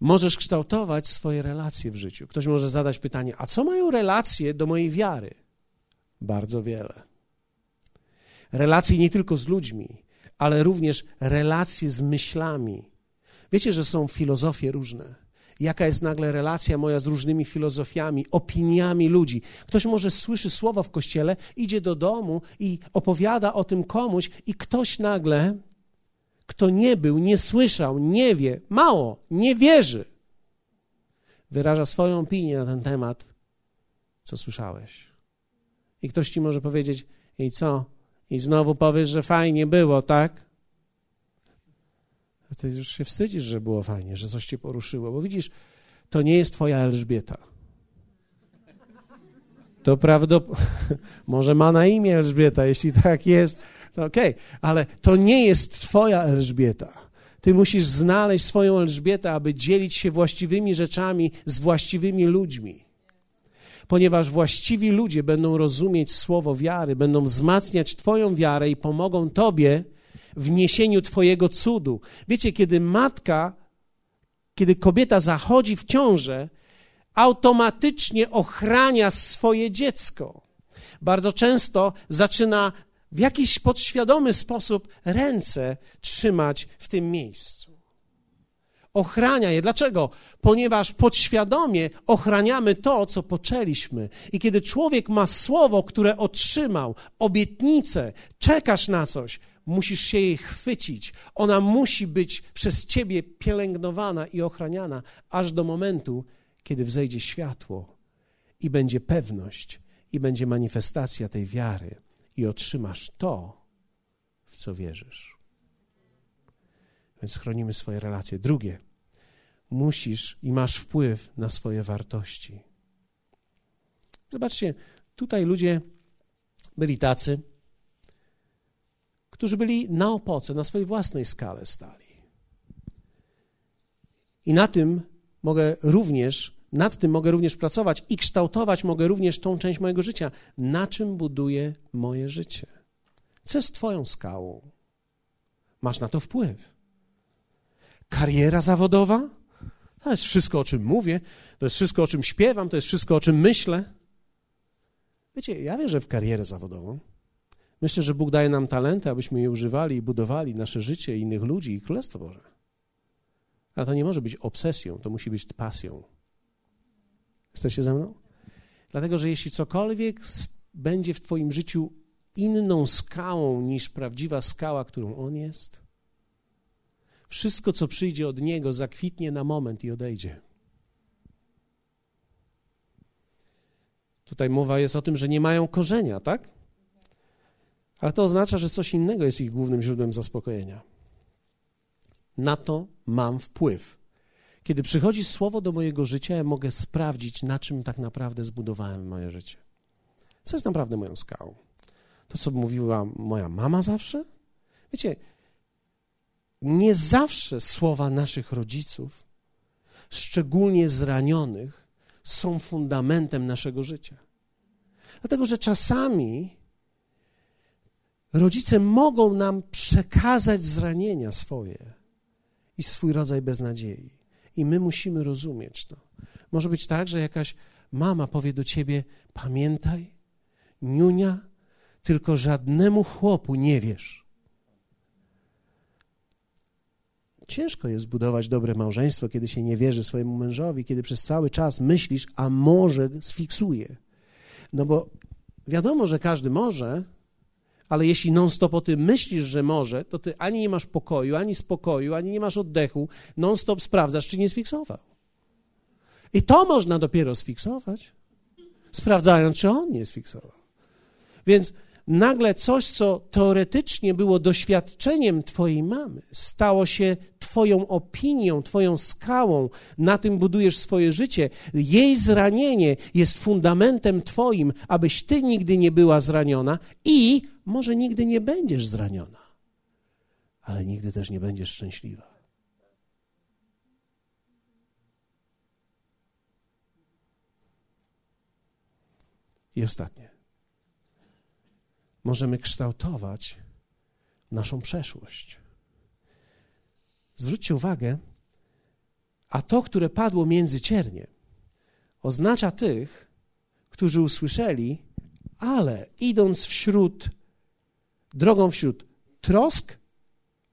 możesz kształtować swoje relacje w życiu. Ktoś może zadać pytanie: a co mają relacje do mojej wiary? Bardzo wiele. Relacje nie tylko z ludźmi, ale również relacje z myślami. Wiecie, że są filozofie różne. Jaka jest nagle relacja moja z różnymi filozofiami, opiniami ludzi? Ktoś może słyszy słowa w kościele, idzie do domu i opowiada o tym komuś, i ktoś nagle kto nie był, nie słyszał, nie wie, mało, nie wierzy, wyraża swoją opinię na ten temat, co słyszałeś. I ktoś ci może powiedzieć, i co? I znowu powiesz, że fajnie było, tak? A ty już się wstydzisz, że było fajnie, że coś cię poruszyło, bo widzisz, to nie jest twoja Elżbieta. To prawdopodobnie, *laughs* może ma na imię Elżbieta, jeśli tak jest, okej, okay. ale to nie jest Twoja Elżbieta. Ty musisz znaleźć swoją Elżbietę, aby dzielić się właściwymi rzeczami z właściwymi ludźmi. Ponieważ właściwi ludzie będą rozumieć słowo wiary, będą wzmacniać Twoją wiarę i pomogą Tobie w niesieniu Twojego cudu. Wiecie, kiedy matka, kiedy kobieta zachodzi w ciążę, automatycznie ochrania swoje dziecko. Bardzo często zaczyna w jakiś podświadomy sposób ręce trzymać w tym miejscu. Ochrania je. Dlaczego? Ponieważ podświadomie ochraniamy to, co poczęliśmy. I kiedy człowiek ma słowo, które otrzymał, obietnicę, czekasz na coś, musisz się jej chwycić. Ona musi być przez ciebie pielęgnowana i ochraniana, aż do momentu, kiedy wzejdzie światło i będzie pewność, i będzie manifestacja tej wiary i otrzymasz to, w co wierzysz. Więc chronimy swoje relacje. Drugie, musisz i masz wpływ na swoje wartości. Zobaczcie, tutaj ludzie byli tacy, którzy byli na opoce, na swojej własnej skale stali. I na tym mogę również nad tym mogę również pracować i kształtować mogę również tą część mojego życia. Na czym buduję moje życie? Co jest Twoją skałą? Masz na to wpływ. Kariera zawodowa? To jest wszystko, o czym mówię, to jest wszystko, o czym śpiewam, to jest wszystko, o czym myślę. Wiecie, ja wierzę w karierę zawodową. Myślę, że Bóg daje nam talenty, abyśmy je używali i budowali nasze życie, innych ludzi i Królestwo Boże. Ale to nie może być obsesją, to musi być pasją. Jesteście ze mną? Dlatego, że jeśli cokolwiek będzie w Twoim życiu inną skałą niż prawdziwa skała, którą On jest, wszystko, co przyjdzie od Niego, zakwitnie na moment i odejdzie. Tutaj mowa jest o tym, że nie mają korzenia, tak? Ale to oznacza, że coś innego jest ich głównym źródłem zaspokojenia. Na to mam wpływ. Kiedy przychodzi słowo do mojego życia, ja mogę sprawdzić, na czym tak naprawdę zbudowałem moje życie. Co jest naprawdę moją skałą? To, co mówiła moja mama zawsze? Wiecie, nie zawsze słowa naszych rodziców, szczególnie zranionych, są fundamentem naszego życia. Dlatego, że czasami rodzice mogą nam przekazać zranienia swoje i swój rodzaj beznadziei. I my musimy rozumieć to. Może być tak, że jakaś mama powie do ciebie: Pamiętaj, niunia, tylko żadnemu chłopu nie wiesz. Ciężko jest budować dobre małżeństwo, kiedy się nie wierzy swojemu mężowi, kiedy przez cały czas myślisz, a może sfiksuje. No bo wiadomo, że każdy może, ale jeśli non-stop o tym myślisz, że może, to ty ani nie masz pokoju, ani spokoju, ani nie masz oddechu, non-stop sprawdzasz, czy nie sfiksował. I to można dopiero sfiksować, sprawdzając, czy on nie sfiksował. Więc nagle coś, co teoretycznie było doświadczeniem Twojej mamy, stało się Twoją opinią, Twoją skałą, na tym budujesz swoje życie. Jej zranienie jest fundamentem Twoim, abyś Ty nigdy nie była zraniona i może nigdy nie będziesz zraniona, ale nigdy też nie będziesz szczęśliwa. I ostatnie możemy kształtować naszą przeszłość. Zwróćcie uwagę, a to, które padło między ciernie, oznacza tych, którzy usłyszeli, ale idąc wśród, drogą wśród trosk,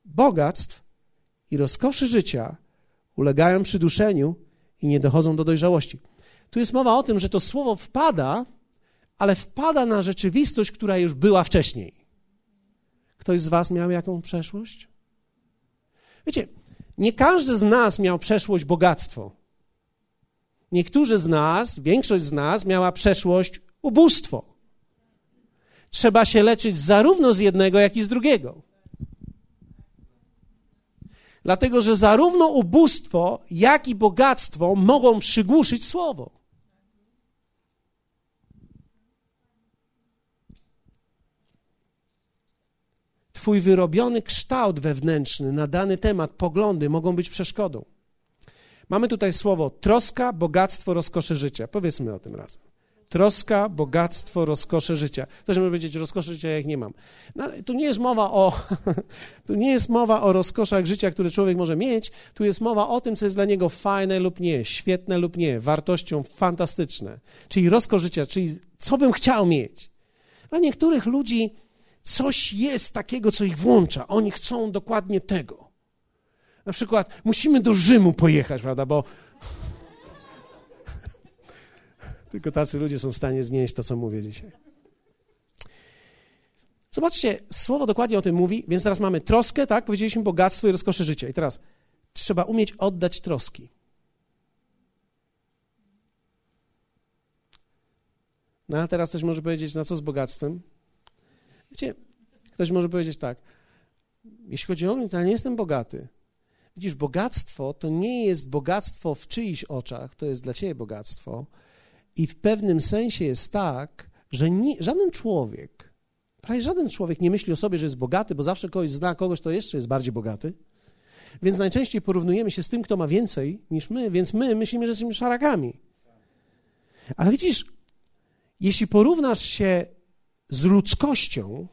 bogactw i rozkoszy życia, ulegają przyduszeniu i nie dochodzą do dojrzałości. Tu jest mowa o tym, że to słowo wpada ale wpada na rzeczywistość, która już była wcześniej. Ktoś z Was miał jaką przeszłość? Wiecie, nie każdy z nas miał przeszłość bogactwo. Niektórzy z nas, większość z nas miała przeszłość ubóstwo. Trzeba się leczyć zarówno z jednego, jak i z drugiego. Dlatego, że zarówno ubóstwo, jak i bogactwo mogą przygłuszyć słowo. Twój wyrobiony kształt wewnętrzny na dany temat, poglądy mogą być przeszkodą. Mamy tutaj słowo troska, bogactwo, rozkosze życia. Powiedzmy o tym razem. Troska, bogactwo, rozkosze życia. Ktoś może powiedzieć, rozkosze życia jak nie mam. No, tu nie jest mowa o *laughs* tu nie jest mowa o rozkoszach życia, które człowiek może mieć. Tu jest mowa o tym, co jest dla niego fajne lub nie, świetne lub nie, wartością fantastyczne. Czyli rozkosz życia, czyli co bym chciał mieć. Dla niektórych ludzi Coś jest takiego, co ich włącza. Oni chcą dokładnie tego. Na przykład musimy do Rzymu pojechać, prawda, bo *laughs* tylko tacy ludzie są w stanie znieść to, co mówię dzisiaj. Zobaczcie, słowo dokładnie o tym mówi, więc teraz mamy troskę, tak? Powiedzieliśmy bogactwo i rozkosze życia. I teraz trzeba umieć oddać troski. No a teraz ktoś może powiedzieć, na co z bogactwem? Wiecie, ktoś może powiedzieć tak, jeśli chodzi o mnie, to ja nie jestem bogaty. Widzisz, bogactwo to nie jest bogactwo w czyichś oczach, to jest dla ciebie bogactwo. I w pewnym sensie jest tak, że nie, żaden człowiek, prawie żaden człowiek nie myśli o sobie, że jest bogaty, bo zawsze kogoś zna kogoś, kto jeszcze jest bardziej bogaty. Więc najczęściej porównujemy się z tym, kto ma więcej niż my, więc my myślimy, że jesteśmy szarakami. Ale widzisz, jeśli porównasz się z ludzkością,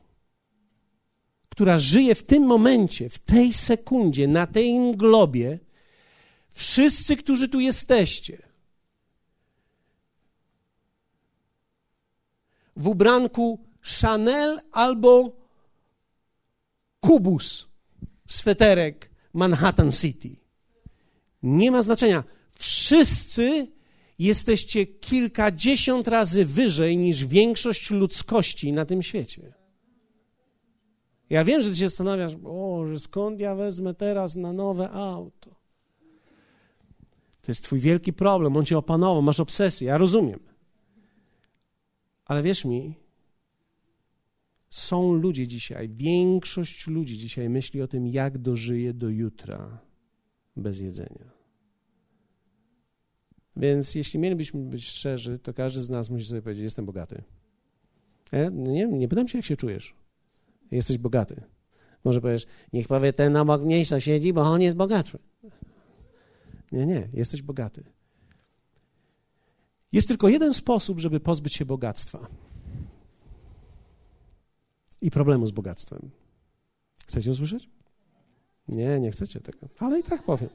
która żyje w tym momencie, w tej sekundzie, na tej globie, Wszyscy, którzy tu jesteście, w ubranku Chanel albo kubus, sweterek Manhattan City. Nie ma znaczenia. Wszyscy jesteście kilkadziesiąt razy wyżej niż większość ludzkości na tym świecie. Ja wiem, że ty się zastanawiasz, że skąd ja wezmę teraz na nowe auto? To jest twój wielki problem, on cię opanował, masz obsesję, ja rozumiem. Ale wierz mi, są ludzie dzisiaj, większość ludzi dzisiaj myśli o tym, jak dożyje do jutra bez jedzenia. Więc jeśli mielibyśmy być szczerzy, to każdy z nas musi sobie powiedzieć: Jestem bogaty. Ja nie, nie pytam się, jak się czujesz. Jesteś bogaty. Może powiesz: Niech powie ten obok mnie siedzi, bo on jest bogatszy. Nie, nie, jesteś bogaty. Jest tylko jeden sposób, żeby pozbyć się bogactwa i problemu z bogactwem. Chcecie usłyszeć? Nie, nie chcecie tego, ale i tak powiem.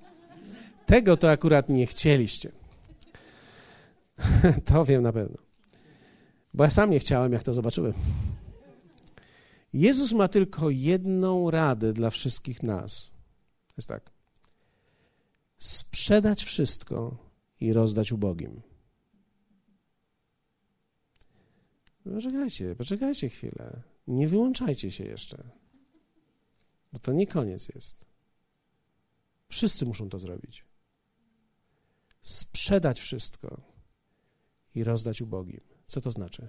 Tego to akurat nie chcieliście. *laughs* to wiem na pewno. Bo ja sam nie chciałem, jak to zobaczyłem. Jezus ma tylko jedną radę dla wszystkich nas. Jest tak. Sprzedać wszystko i rozdać ubogim. Poczekajcie, poczekajcie chwilę. Nie wyłączajcie się jeszcze. Bo to nie koniec jest. Wszyscy muszą to zrobić. Sprzedać wszystko i rozdać ubogim. Co to znaczy?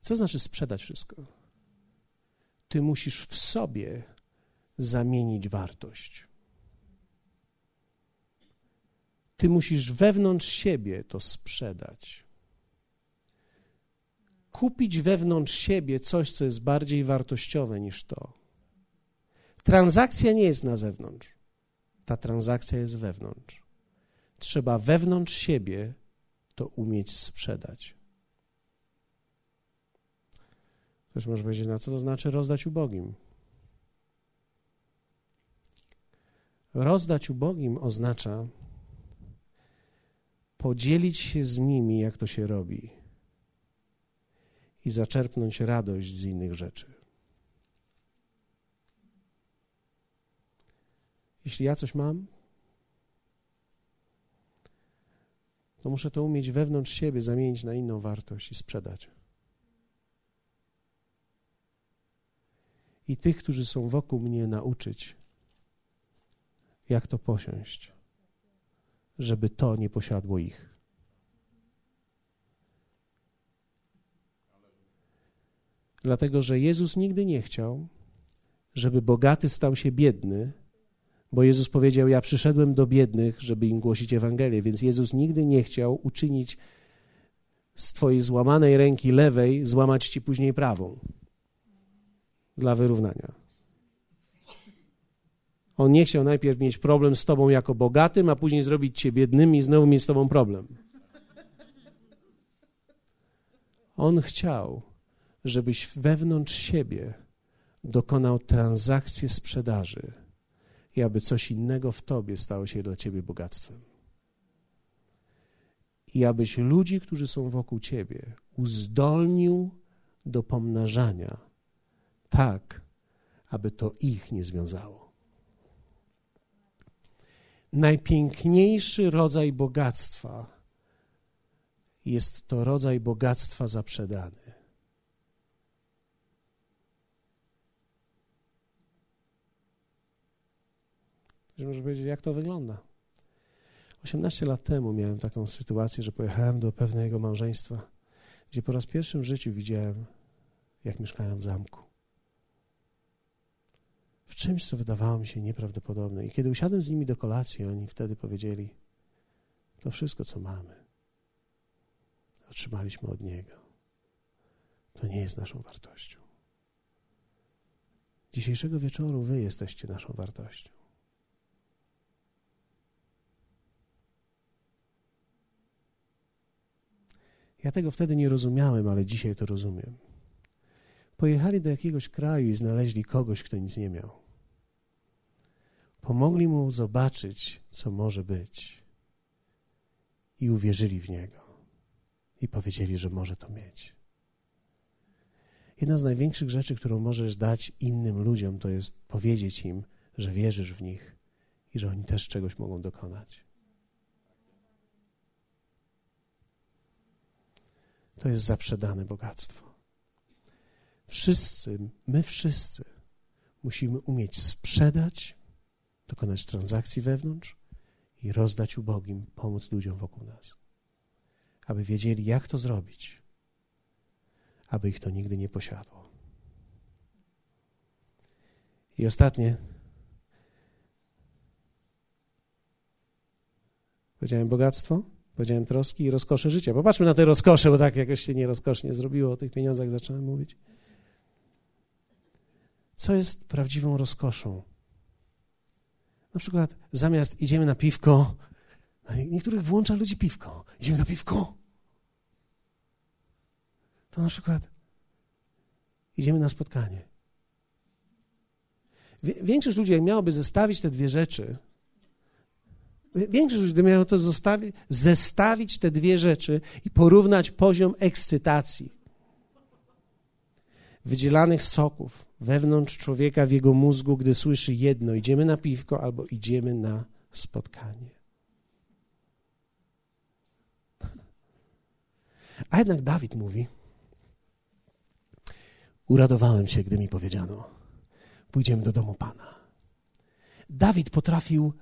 Co znaczy sprzedać wszystko? Ty musisz w sobie zamienić wartość. Ty musisz wewnątrz siebie to sprzedać. Kupić wewnątrz siebie coś, co jest bardziej wartościowe niż to. Transakcja nie jest na zewnątrz. Ta transakcja jest wewnątrz. Trzeba wewnątrz siebie to umieć sprzedać. Ktoś może powiedzieć, na co to znaczy rozdać ubogim? Rozdać ubogim oznacza podzielić się z nimi, jak to się robi, i zaczerpnąć radość z innych rzeczy. Jeśli ja coś mam, to muszę to umieć wewnątrz siebie zamienić na inną wartość i sprzedać. I tych, którzy są wokół mnie, nauczyć, jak to posiąść, żeby to nie posiadło ich. Dlatego, że Jezus nigdy nie chciał, żeby bogaty stał się biedny bo Jezus powiedział: Ja przyszedłem do biednych, żeby im głosić Ewangelię, więc Jezus nigdy nie chciał uczynić z Twojej złamanej ręki lewej, złamać Ci później prawą dla wyrównania. On nie chciał najpierw mieć problem z Tobą jako bogatym, a później zrobić Cię biednym i znowu mieć z Tobą problem. On chciał, żebyś wewnątrz siebie dokonał transakcji sprzedaży i aby coś innego w Tobie stało się dla Ciebie bogactwem. I abyś ludzi, którzy są wokół Ciebie, uzdolnił do pomnażania, tak, aby to ich nie związało. Najpiękniejszy rodzaj bogactwa jest to rodzaj bogactwa zaprzedany. Ktoś może powiedzieć, jak to wygląda. 18 lat temu miałem taką sytuację, że pojechałem do pewnego małżeństwa, gdzie po raz pierwszy w życiu widziałem, jak mieszkają w zamku. W czymś, co wydawało mi się nieprawdopodobne. I kiedy usiadłem z nimi do kolacji, oni wtedy powiedzieli: To wszystko, co mamy, otrzymaliśmy od Niego. To nie jest naszą wartością. Dzisiejszego wieczoru Wy jesteście naszą wartością. Ja tego wtedy nie rozumiałem, ale dzisiaj to rozumiem. Pojechali do jakiegoś kraju i znaleźli kogoś, kto nic nie miał. pomogli mu zobaczyć, co może być. I uwierzyli w niego. I powiedzieli, że może to mieć. Jedna z największych rzeczy, którą możesz dać innym ludziom, to jest powiedzieć im, że wierzysz w nich i że oni też czegoś mogą dokonać. To jest zaprzedane bogactwo. Wszyscy, my wszyscy musimy umieć sprzedać, dokonać transakcji wewnątrz i rozdać ubogim, pomóc ludziom wokół nas. Aby wiedzieli, jak to zrobić, aby ich to nigdy nie posiadło. I ostatnie. Powiedziałem bogactwo, powiedziałem troski i rozkosze życia. Popatrzmy na te rozkosze, bo tak jakoś się nie rozkosznie zrobiło, o tych pieniądzach zacząłem mówić. Co jest prawdziwą rozkoszą? Na przykład zamiast idziemy na piwko, niektórych włącza ludzi piwko. Idziemy na piwko. To na przykład idziemy na spotkanie. Większość ludzi, jak miałoby zestawić te dwie rzeczy, większość ludzi, miało to zostawić, zestawić te dwie rzeczy i porównać poziom ekscytacji wydzielanych soków wewnątrz człowieka w jego mózgu, gdy słyszy jedno: idziemy na piwko albo idziemy na spotkanie. *laughs* A jednak Dawid mówi: Uradowałem się, gdy mi powiedziano: Pójdziemy do domu Pana. Dawid potrafił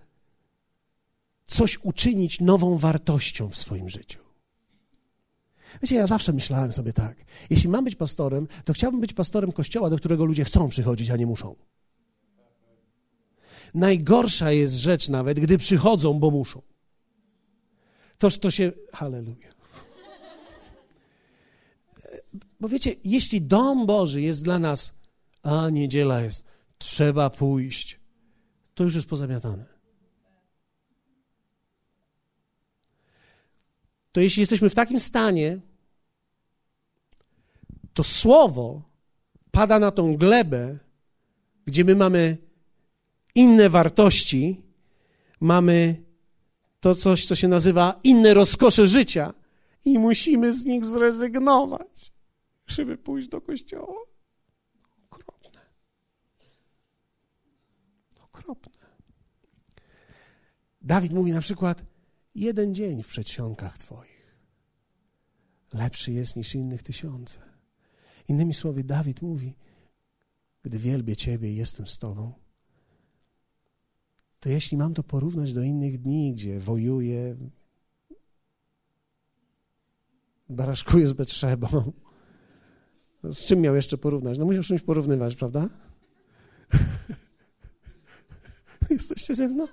coś uczynić nową wartością w swoim życiu. Wiecie, ja zawsze myślałem sobie tak. Jeśli mam być pastorem, to chciałbym być pastorem kościoła, do którego ludzie chcą przychodzić, a nie muszą. Najgorsza jest rzecz nawet, gdy przychodzą, bo muszą. Toż to się. Halleluja. Bo wiecie, jeśli dom Boży jest dla nas, a niedziela jest, trzeba pójść, to już jest pozamiatane. To jeśli jesteśmy w takim stanie, to słowo pada na tą glebę, gdzie my mamy inne wartości, mamy to coś, co się nazywa inne rozkosze życia i musimy z nich zrezygnować żeby pójść do kościoła. Okropne. Okropne. Dawid mówi na przykład: Jeden dzień w przedsionkach Twoich lepszy jest niż innych tysiące. Innymi słowy, Dawid mówi: Gdy wielbię Ciebie i jestem z Tobą, to jeśli mam to porównać do innych dni, gdzie wojuję, baraszkuję z Betrzebą, z czym miał jeszcze porównać? No musiał czymś porównywać, prawda? *laughs* Jesteście ze mną?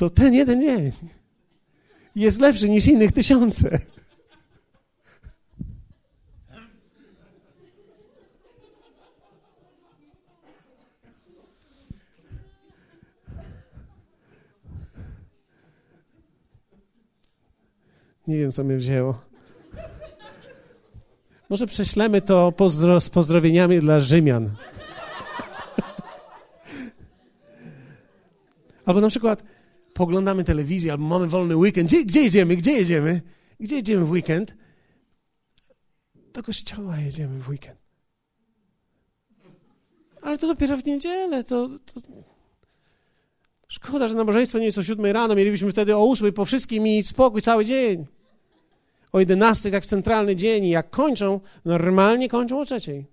To ten jeden dzień jest lepszy niż innych tysiące. Nie wiem, co mnie wzięło. Może prześlemy to pozdro, z pozdrowieniami dla Rzymian. *laughs* albo na przykład poglądamy telewizję, albo mamy wolny weekend. Gdzie, gdzie jedziemy? Gdzie jedziemy? Gdzie jedziemy w weekend? Do kościoła jedziemy w weekend. Ale to dopiero w niedzielę. To, to... Szkoda, że nabożeństwo nie jest o siódmej rano. Mielibyśmy wtedy o ósmej po wszystkim i spokój cały dzień o 11, tak w centralny dzień i jak kończą, normalnie kończą o trzeciej.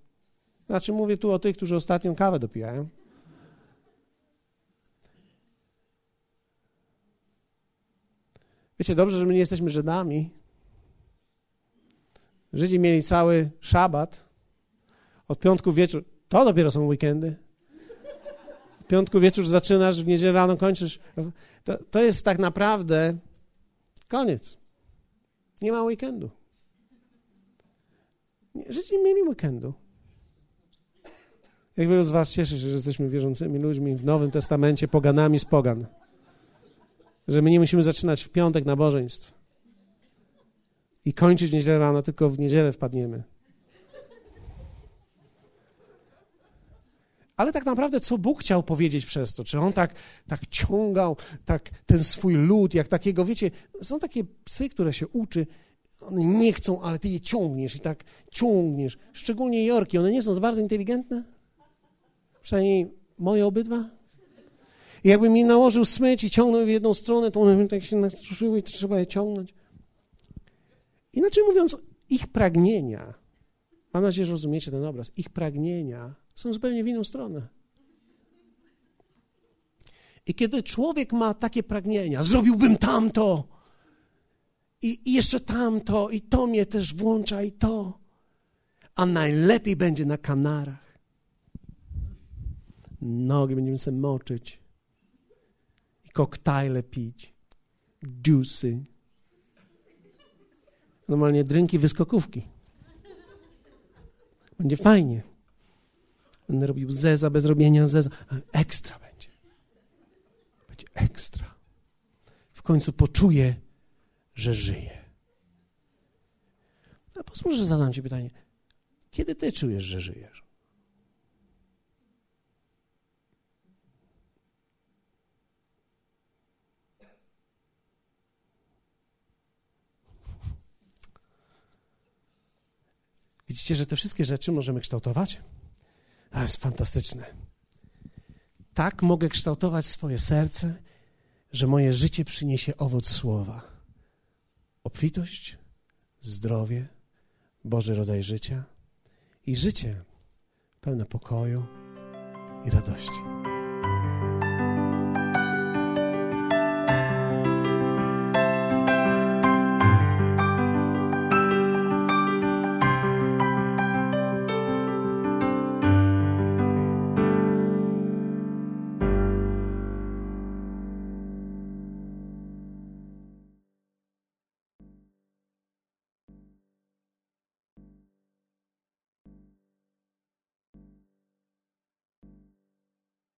Znaczy mówię tu o tych, którzy ostatnią kawę dopijają. Wiecie, dobrze, że my nie jesteśmy Żydami. Żydzi mieli cały szabat. Od piątku wieczór. To dopiero są weekendy. W piątku wieczór zaczynasz, w niedzielę rano kończysz. To, to jest tak naprawdę koniec. Nie ma weekendu. Żydzi nie mieli weekendu. Jak wielu z was cieszy się, że jesteśmy wierzącymi ludźmi w Nowym Testamencie, poganami z pogan. Że my nie musimy zaczynać w piątek nabożeństw i kończyć w niedzielę rano, tylko w niedzielę wpadniemy. Ale tak naprawdę, co Bóg chciał powiedzieć przez to? Czy on tak, tak ciągał tak ten swój lud, jak takiego, wiecie, są takie psy, które się uczy, one nie chcą, ale ty je ciągniesz i tak ciągniesz. Szczególnie Jorki, one nie są bardzo inteligentne. Przynajmniej moje obydwa. I jakbym mi nałożył smycz i ciągnął w jedną stronę, to one tak się nastruszyły i trzeba je ciągnąć. Inaczej mówiąc, ich pragnienia, mam nadzieję, że rozumiecie ten obraz, ich pragnienia są zupełnie w inną stronę. I kiedy człowiek ma takie pragnienia, zrobiłbym tamto, i, i jeszcze tamto, i to mnie też włącza, i to, a najlepiej będzie na Kanarach. Nogi będziemy sobie moczyć koktajle pić, juicy, normalnie drinki wyskokówki. Będzie fajnie. Będę robił zeza bez robienia zeza. Ekstra będzie. Będzie ekstra. W końcu poczuję, że żyję. A że zadam ci pytanie. Kiedy ty czujesz, że żyjesz? Widzicie, że te wszystkie rzeczy możemy kształtować? To jest fantastyczne. Tak mogę kształtować swoje serce, że moje życie przyniesie owoc słowa. Obfitość, zdrowie, Boży rodzaj życia i życie pełne pokoju i radości.